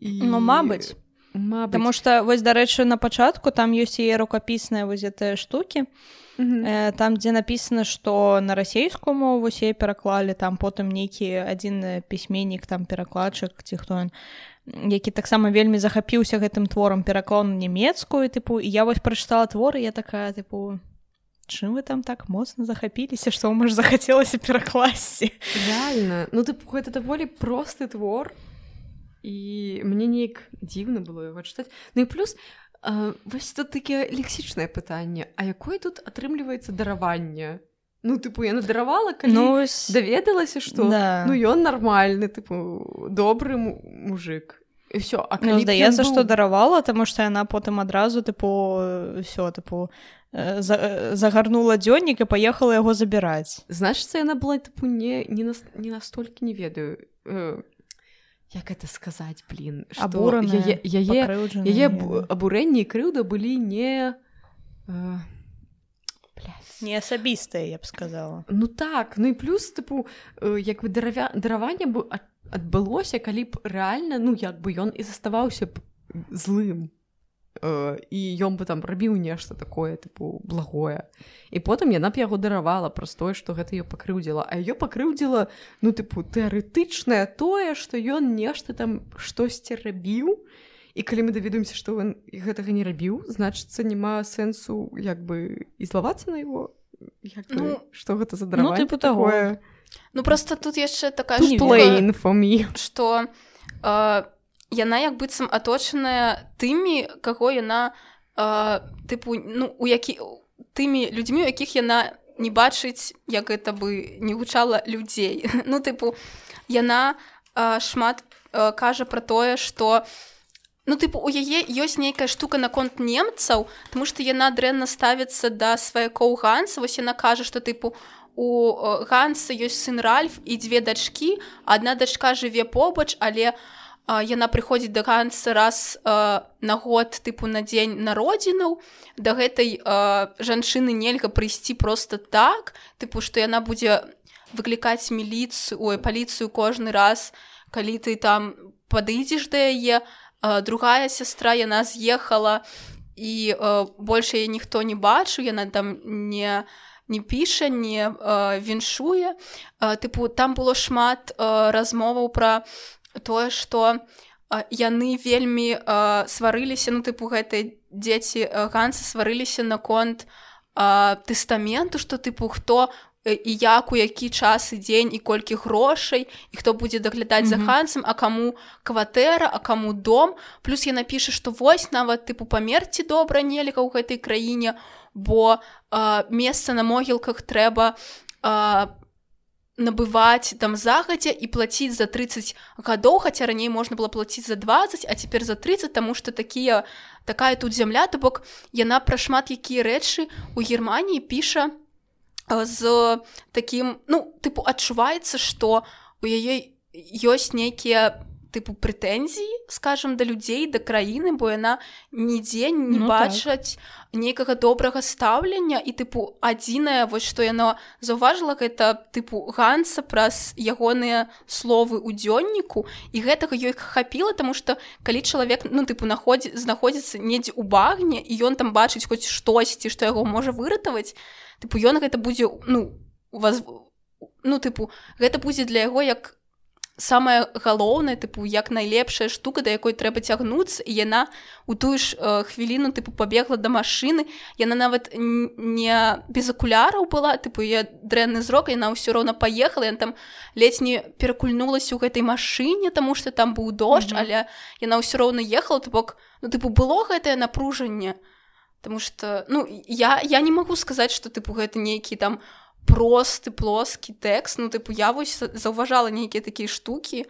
і Ну, мабыць. Мабыць. Таму што вось дарэчы на пачатку там ёсць яе рукапісныя вось гэтыя штукі Мгм. э, там дзе напісана што на расейскую мову яе пераклалі там потым нейкі адзін э, пісьменнік там перакладчык ці хто ён які таксама вельмі захапіўся гэтым творам пераклаў на нямецкую тыпу і я вось прачытала творы я такая тыпу чым вы там так моцна захапіліся што вам аж захацелася перакласці реально ну ты гэта даволі просты твор і мне неяк дзіўна было яго чытаць ну і плюс а, вось тут такі лексічнае пытанне а якое тут атрымліваецца дараванне ну тыпу я надаравала калі ну вось- даведалася што да. ну ён нармальны тыпу добры му- мужик. Все а Ну, здаецца што быў- даравала таму што яна потым адразу тыпу ўсё тыпу э, за, э, загарнула дзённік і паехала яго забіраць значыцца яна была тыпу не не нас, не настолькі не ведаю. Э, як это сказаць блин яе яе пакрыўджаная, яе не б- ведаю. абурэнне і крыўда былі не э, не асабістая я б сказала ну так ну і плюс тыпу э, як бы даравя дараванне бы ад- адбылося калі б рэальна ну як бы ён і заставаўся б злым і ён бы там рабіў нешта такое тыпу благое і потым яна б яго даравала праз тое што гэта ее пакрыўдзіла а ее пакрыўдзіла ну тыпу тэарэтычнае тое што ён нешта там штосьці рабіў і калі мы даведаемся што ён гэтага не рабіў значыцца няма сэнсу як бы і злавацца на его як бы, Ну, што гэта за ну, тыпу таго. такое? Ну просто тут яшчэ такая што э, яна як быццам аточаная тымі каго яна э, тыпу ну у які тымі людзьмі у якіх яна не бачыць як гэта бы не гучала людзей. Ну тыпу яна э, шмат э, кажа пра тое што ну тыпу у яе ёсць нейкая штука наконт немцаў тому што яна дрэнна ставіцца да сваякоў ганса. Вось яна кажа што тыпу у ганса ёсць сын ральф і дзве дачкі. Адна дачка жыве побач але а, яна прыходзіць да ганса раз а, на год тыпу на дзень народзінаў. Да гэтай а, жанчыны нельга прыйсці просто так тыпу што яна будзе выклікаць міліцыю ой паліцыю кожны раз калі ты там падыдзеш да яе. А, другая сястра яна з'ехала і а, больш яе ніхто не бачыў яна там не не піша не а, віншуе. А, тыпу там было шмат а, размоваў пра тое што яны вельмі а, сварыліся ну тыпу гэтыя дзеці ганса сварыліся наконт а, тэстаменту што тыпу хто э, і як у які час і дзень і колькі грошай і хто будзе даглядаць за Мгм. хансам а каму кватэра а каму дом плюс яна піша што вось нават тыпу памерці добра нельга ў гэтай краіне бо а, месца на могілках трэба а, набываць там загадзя і плаціць за 30 гадоў хаця раней можна было плаціць за 20 а цяпер за 30 таму што такія такая тут зямля то бок яна пра шмат якія рэчы у германії піша а, з такім ну тыпу адчуваецца што у яе ёсць нейкія тыпу прэтэнзіі скажем да людзей да краіны бо яна нідзе не Ну, ну, бачаць нейкага добрага стаўлення. І тыпу адзінае вось што яно заўважыла гэта тыпу ганса праз ягоныя словы ў дзённіку. І гэтага ёй хапіла таму што калі чалавек ну тыпу находзі знаходзіцца недзе ў багне і ён там бачыць хоць штосьці што яго можа выратаваць тыпу ён гэта будзе ну у вас ну тыпу гэта будзе для яго як самае галоўнае тыпу як найлепшая штука да якой трэба цягнуцца і яна у тую ж э, хвіліну тыпу пабегла да машыны яна нават не без акуляраў была тыпу я дрэнны зрок яна ўсё роўна паехала я там ледзь не перакульнулася ў гэтай машыне таму што там быў дождж mm -hmm. але яна ўсё роўна ехала то бок ну тыпу было гэтае напружанне Таму что ну я я не магу сказаць што тыпу гэта нейкі там у просты плоскі тэкст ну тыпу я вось заўважала нейкія такія штукі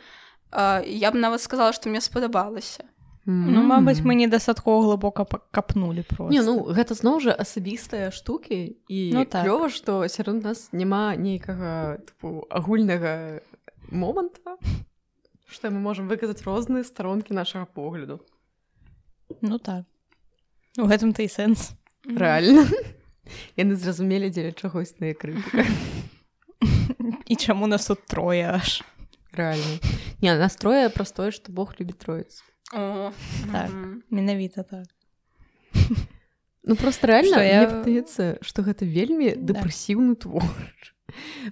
а, я б нават сказала што мне спадабалася Ну мабыць мы недастаткова глыбока капнули просто. Не, ну гэта зноў жа асабістыя штукі і ну, так. клёва што сярод нас няма нейкага агульнага моманта што мы можемм выказаць розныя старонкі нашага погляду. Ну так. У гэтым ты і сэнс рэальна яны зразумелі дзеля чагосьная крытыка і чаму нас тут трое аж? Рэальна. Не настрое простое што Бог любіць троіць так, менавіта так. Ну просто рэальна я падаецца што гэта вельмі дэпрэсіўны твор.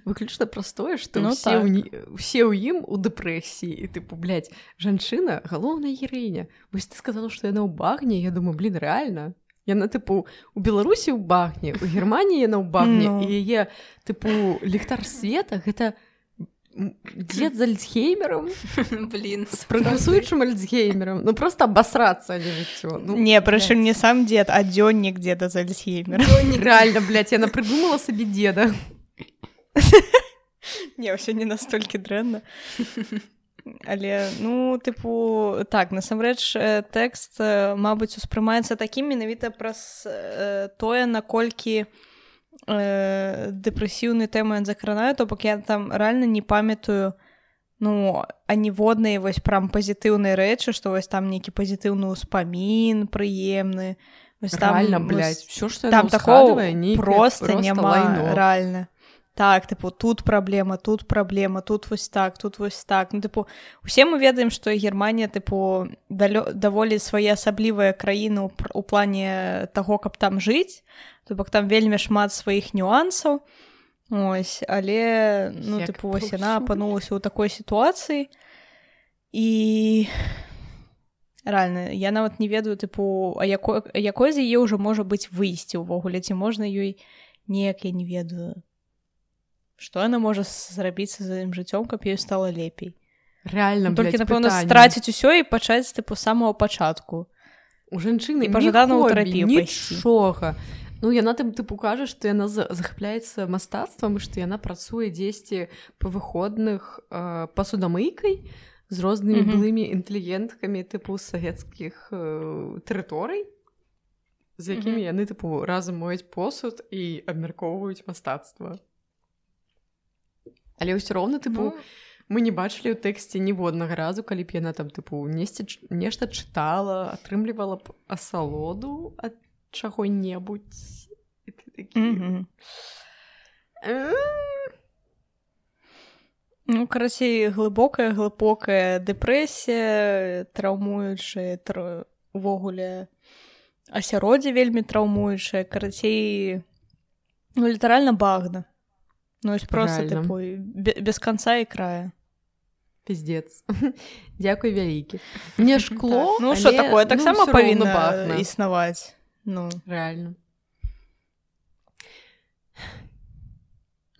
Выключна простое што ну, так. усе ў ім у дэпрэсіі. І ты публять жанчына галоўная гераіня. Вось ты сказала што яна ў багне. Я думаю блин рэальна яна тыпу у беларусі ў багне у германії яна ў багне no. і яе тыпу ліхтар света гэта дзед з альцхеймером блин с прагасуючым альцгеймером. Ну просто абасрацца жыццё. Ну, не прычым не сам дзед а дзённік деда з альцхеймер реально блядь, яна прыдумала сабе деда не ўсё не настолькі дрэнна але ну тыпу так насамрэч э, тэкст э, мабыць успрымаецца такім менавіта праз э, тое наколькі дэпрэсіўны тэмы закранаю то бок я там рэальна не памятаю ну а ніводныя вось прям пазітыўныя рэчы што вось там нейкі пазітыўны ўспамін прыемны. Рэальна все что там такого просто няма рэальна так тыпу тут праблема тут праблема тут вось так тут вось так. Ну тыпу усе мы ведаем што германія тыпу далё даволі свае асаблівыя краіны у плане таго каб там жыць то бок там вельмі шмат сваіх нюансаў ось але ну тыпу вось яна апанулася ў такой сітуацыі і рэальна я нават не ведаю тыпу а якой якой з яе ўжо можа быць выйсці ўвогуле ці можна ёй неяк я не ведаю што яна можа зрабіць за сваім жыццём каб ёй стала лепей? Реально ну, толькі напэўна страціць усё і пачаць тыпу самого пачатку у жанчыны пажадана тэрапіюшога ну яна там тыпу кажа што яна захапляецца мастацтвам і што яна працуе дзесьці па выходных э, пасудамыйкай з рознымі mm -hmm. былымі інтэлігенткамі тыпу савецкіх э, тэрыторый з якімі mm -hmm. яны тыпу разам моюць посуд і абмяркоўваюць мастацтва але ўсё роўна тыпу ну... мы не бачылі ў тэксце ніводнага разу калі б яна там тыпу несці нешта чытала атрымлівала б асалоду ад чаго-небудзь. Ну карацей глыбокая глыбокая дэпрэсія траўмуючая тр... увогуле асяроддзе вельмі траўмуючая карацей ну літаральна багна Ну ось просто типу, без конца і края. Піздец. Дякую вялікі. Не шкло так. Ну що але... такое так ну, само павінна існаваць ну реально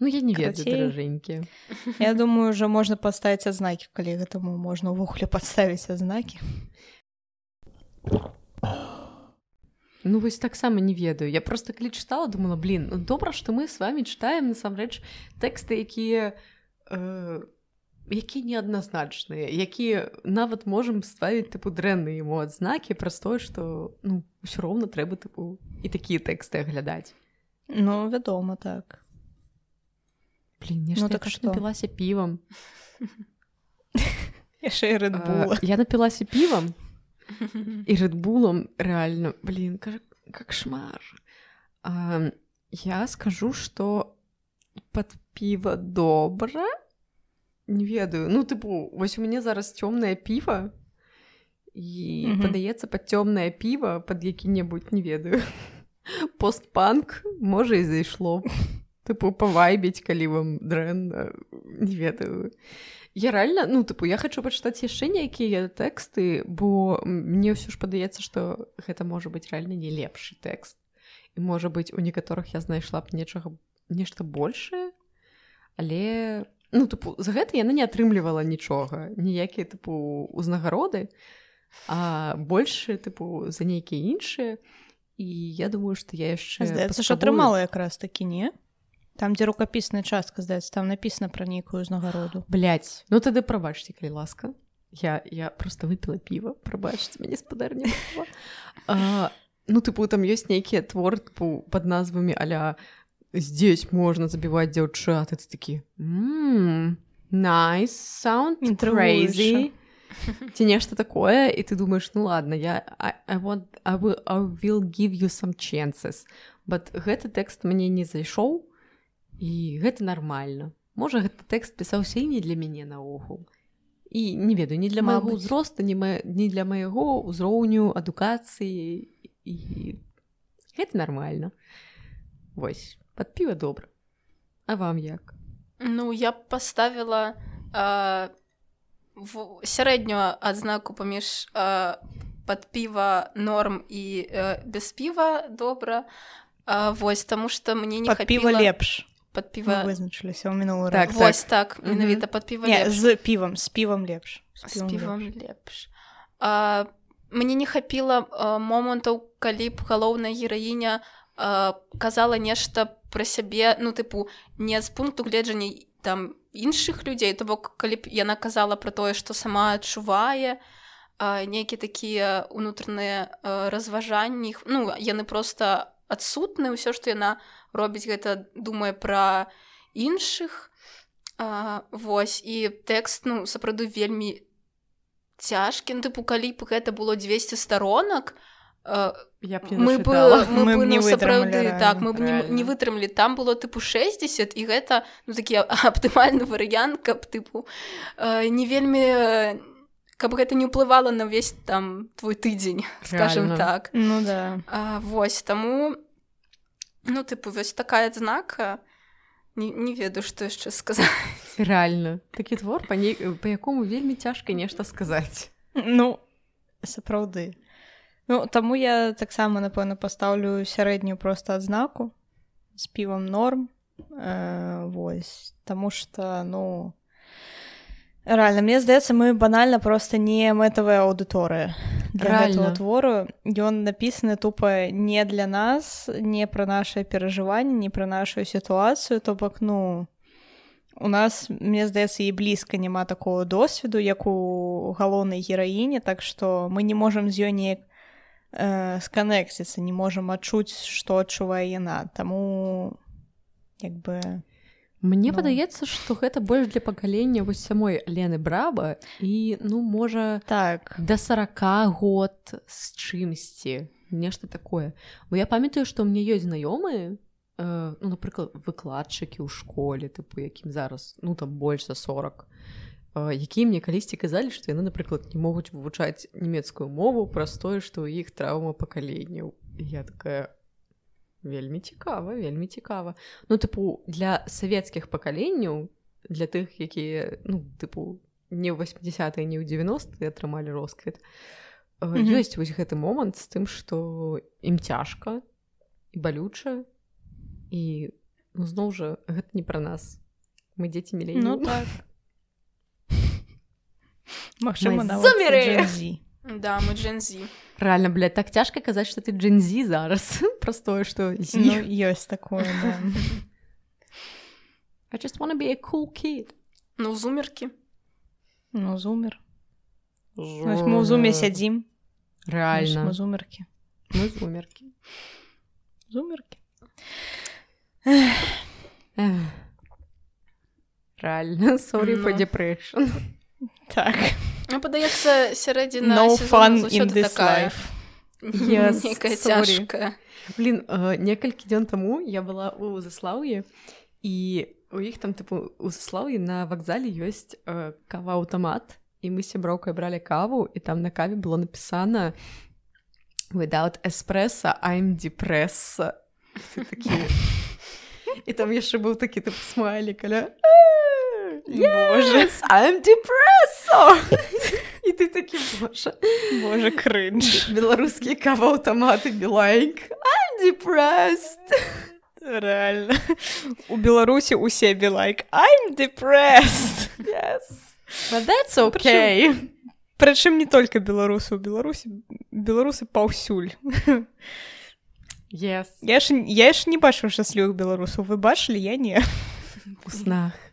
Ну я не ведаю даражэнькі Я думаю уже можна паставіць адзнакі калі гэтаму можна ўвогуле падставіць адзнакі Ну вось таксама не ведаю. Я просто калі чытала думала блин ну, добра што мы с вами читаем насамрэч тэксты якія э, які неадназначныя якія нават можемм ставіць тыпу дрэнны ему адзнакі праз тое што ну ўсё роўна трэба тыпу і такія тэксты аглядаць Ну вядома так. Блин, ну, так што напілася півам я напілася півам і рэдбулом реально блин как, как шмар а, я скажу что под піва добра не ведаю ну тыпу вось у мяне зараз цёмнае піва і падаецца под цёмнае піва под які-небудзь не ведаю постпанк можа і зайшло тыпу павайбіць калі вам дрэнна не ведаю Я реально ну тыпу я хочу пачытаць яшчэ нейкія тэксты бо мне ўсё ж падаецца што гэта можа быць рэальна не лепшы тэкст і можа быць у некаторых я знайшла б нечага нешта большее. Але ну тыпу за гэта яна не атрымлівала нічога ніякія тыпу узнагароды а больше тыпу за нейкія іншыя. І я думаю што я яшчэ атрымала якраз такі не там дзе рукапісная частка здаецца там написано пра нейкую ўзнагароду. Блядь, ну тады прабачце калі ласка. Я я просто выпіла піва прабачце мяне спадарня. Ну тыпу там ёсць нейкія твор тыпу под назвамі аля здесь можна забіваць дзяўчат это такі nice sound crazy ці нешта такое і ты думаешь ну ладно я I, I want I will, I will give you some chances but гэты тэкст мне не зайшоў і гэта нармальна. Можа гэты тэкст пісаўся і не для мяне наогул. І не ведаю не для майго ўзросту не ма... не для майго ўзроўню адукацыі. І гэта нармальна. Восьось под піва добра. А вам як? Ну я поставила а, в сярэднюю адзнаку паміж а, под піва норм і а, без піва добра. А, вось таму что мне не піва лепш под піва вызначыліся ў мінулы так, вось так, так менавіта под піва з півам з півам лепш з півам лепш а, мне не хапіла момантаў калі б галоўная гераіня казала нешта пра сябе ну тыпу не з пункту гледжання там іншых людзей то бок калі б яна казала пра тое што сама адчувае нейкія такія унутраныя разважанні ну яны просто адсутны ўсё што яна робіць гэта думае пра іншых а, Вось і тэкст ну сапраўды вельмі цяжкі ну, тыпу калі б гэта было 200 сторонок я мы бы, мы мы бы, ну, сапраўды так мы б не, не вытрымлі там было тыпу 60 і гэта ну такі аптымальны варыянт каб тыпу не вельмі каб гэта не ўплывала на ўвесь там твой тыдзень скажем так. Ну да. А, вось таму ну тыпу вось такая адзнака не, не ведаю што яшчэ сказаць реально. Такі твор па не... по якому вельмі цяжка нешта сказаць. Ну сапраўды. Ну таму я таксама напэўна пастаўлю сярэднюю просто адзнаку з півам норм. Э, вось таму что ну Реально, мне здаецца мы банальна просто не мэтавая аўдыторыя твору ён напісаны тупо не для нас не пра наше перажыванне не пра нашу сітуацыю то бок ну у нас мне здаецца і блізка няма такого досведу як у галоўнай гераіне так што мы не можам з ёй неяк э, сканексіцца не можам адчуць што адчувае яна таму як бы Мне ну. падаецца што гэта больш для пакалення вось самой Лены браба і ну можа так. да 40 год з чымсьці нешта такое. Бо я памятаю што мне ёсць знаёмыя э, ну, напрыклад выкладчыкі ў школе тыпу якім зараз ну там больш за 40 э, якія мне калісьці казалі што яны напрыклад не могуць вывучаць нямецкую мову праз тое што ў іх траўма пакаленняў я такая вельмі цікава вельмі цікава. Ну тыпу для савецкіх пакаленняў для тых якія ну тыпу не ў 80 не ў 90 атрымалі росквіт mm -hmm. ёсць вось гэты момант з тым што ім цяжка і балюча і ну, зноў жа гэта не пра нас. Мы дзеці мілей ну, так. Магчыма нават Да мы джензі реально блядь, так цяжка казаць что ты джинзі зараз простое что ну, ёсць такое да. I just wanna be a cool kid ну зумерки ну зумер мы зуме сядзім реально зумерки мы зумерки зумерки реально sorry for ну. depression Так. Мне падаецца сярэдзіна no fun in this такая. yes, цяжкая блин э, некалькі дзён таму я была у заслаўе і у іх там тыпу у заслаўі на вакзале ёсць э, кава аўтамат і мы сяброўкай бралі каву і там на каве было напісана without эспрэса I'm депресса і там яшчэ быў такі тып смайлі каля Боже, I'm depresso! І ти такі, боже, боже, кринж. беларускія кава-аўтаматы be like, I'm depressed. Реально. У Беларусі усе like, I'm depressed. Yes. But that's okay. Прычым не толькі беларусы у Беларусі беларусы паўсюль. Yes. Я ж, я ж не бачу шчаслівых беларусаў, вы бачылі, я не. У снах.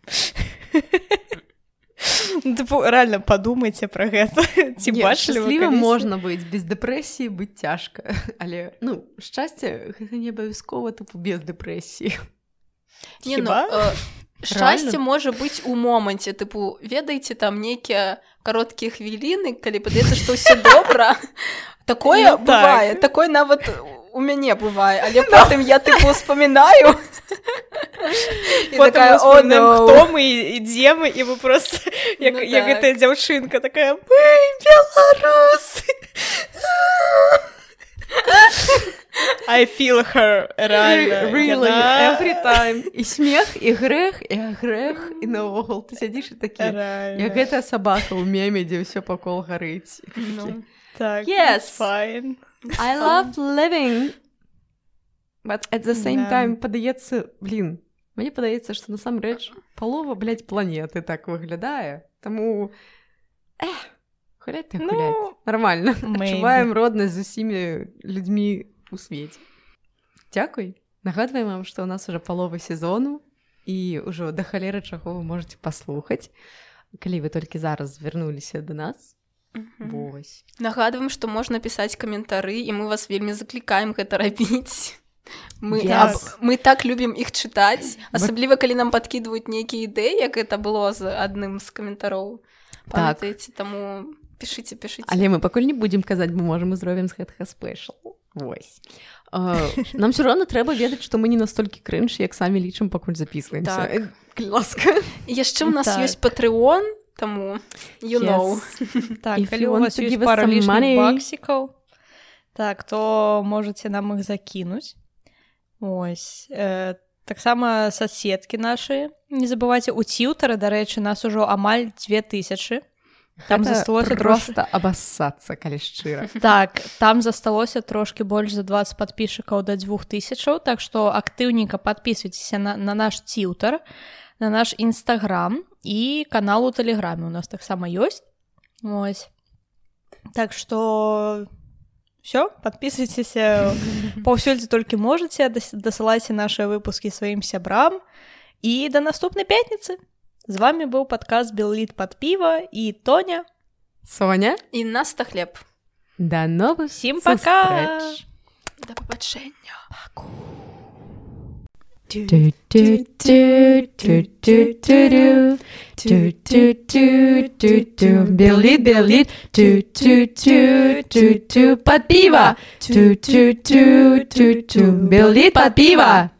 Тыпу, реально падумайце пра гэта. Ці калісьці? можна быць без дэпрэсіі быць цяжка але ну шчасце гэта не абавязкова тупу без дэпрэсіі Не, ну, э, шчасце можа быць у моманце тыпу ведаеце там нейкія кароткія хвіліны калі падаецца што ўсё добра такое Ну, так. бывае такое нават у мяне бывае але потым я тыпу успамінаю І Потым такая, мы «О, вспоминаем, no». хто мы? і дзе мы і вы просто як, Ну так. гэтая дзяўчынка такая мы беларусы I feel her реально really, яна- every time. І смех і грэх і грэх і наогул ты сядзіш і такі як гэтая сабака ў меме дзе ўсё пакол гарыць Ну. так Yes. it's fine I love living. But at the same Да. time падаецца блин мне падаецца што насамрэч палова блядь, планеты так выглядае таму эх, гуляць ты гуляць ну нормально. адчуваем роднасць з усімі людзьмі у свеце Дзякуй нагадваем вам што ў нас уже палова сезону і ўжо да халеры чаго вы можете паслухаць калі вы толькі зараз звярнуліся да нас вось нагадваем што можна пісаць каментары і мы вас вельмі заклікаем гэта рабіць мы Yes. аб, мы так любім іх чытаць асабліва калі нам падкідваюць нейкія ідэі як гэта было з адным з каментароў Так. памятаеце таму пішыце пішыце Але мы пакуль не будзем казаць, мы можам і зробім з гэтага спэшл. Вось. А, Нам все роўна трэба ведаць, што мы не настолькі крынж, як самі лічым, пакуль записываемся. Так. Калі ласка. Яшчэ ў нас Так. ёсць патреон таму you know. Так калі у вас ёсць пара лішніх баксікаў так то можете нам іх закінуць ось э, таксама соседкі нашы не забывайце у ціўтары дарэчы нас ужо амаль 2000 там Гэта засталося просто абассацца, калі шчыра. Так, там засталося трошки больш за 20 подписчикаў да двух тысячаў, так што актыўненька подписывайтеся на, на наш ціўтар, на наш нстаграм і канал у тэлеграме у нас таксама ёсць. Ось. Так што все подписывайтеся паўсюль дзе толькі можаце дас- дасылайце наши выпускі сваім сябрам. І да наступнай пятніцы. З вами быў падказ белліт под піва і тоня. Соня, і нас та хлеб. Да новых Всім пока! да пабачэння do do do do do do do do do do do do Billy Billy do do do do do Patpiva do do do do do Billy Patpiva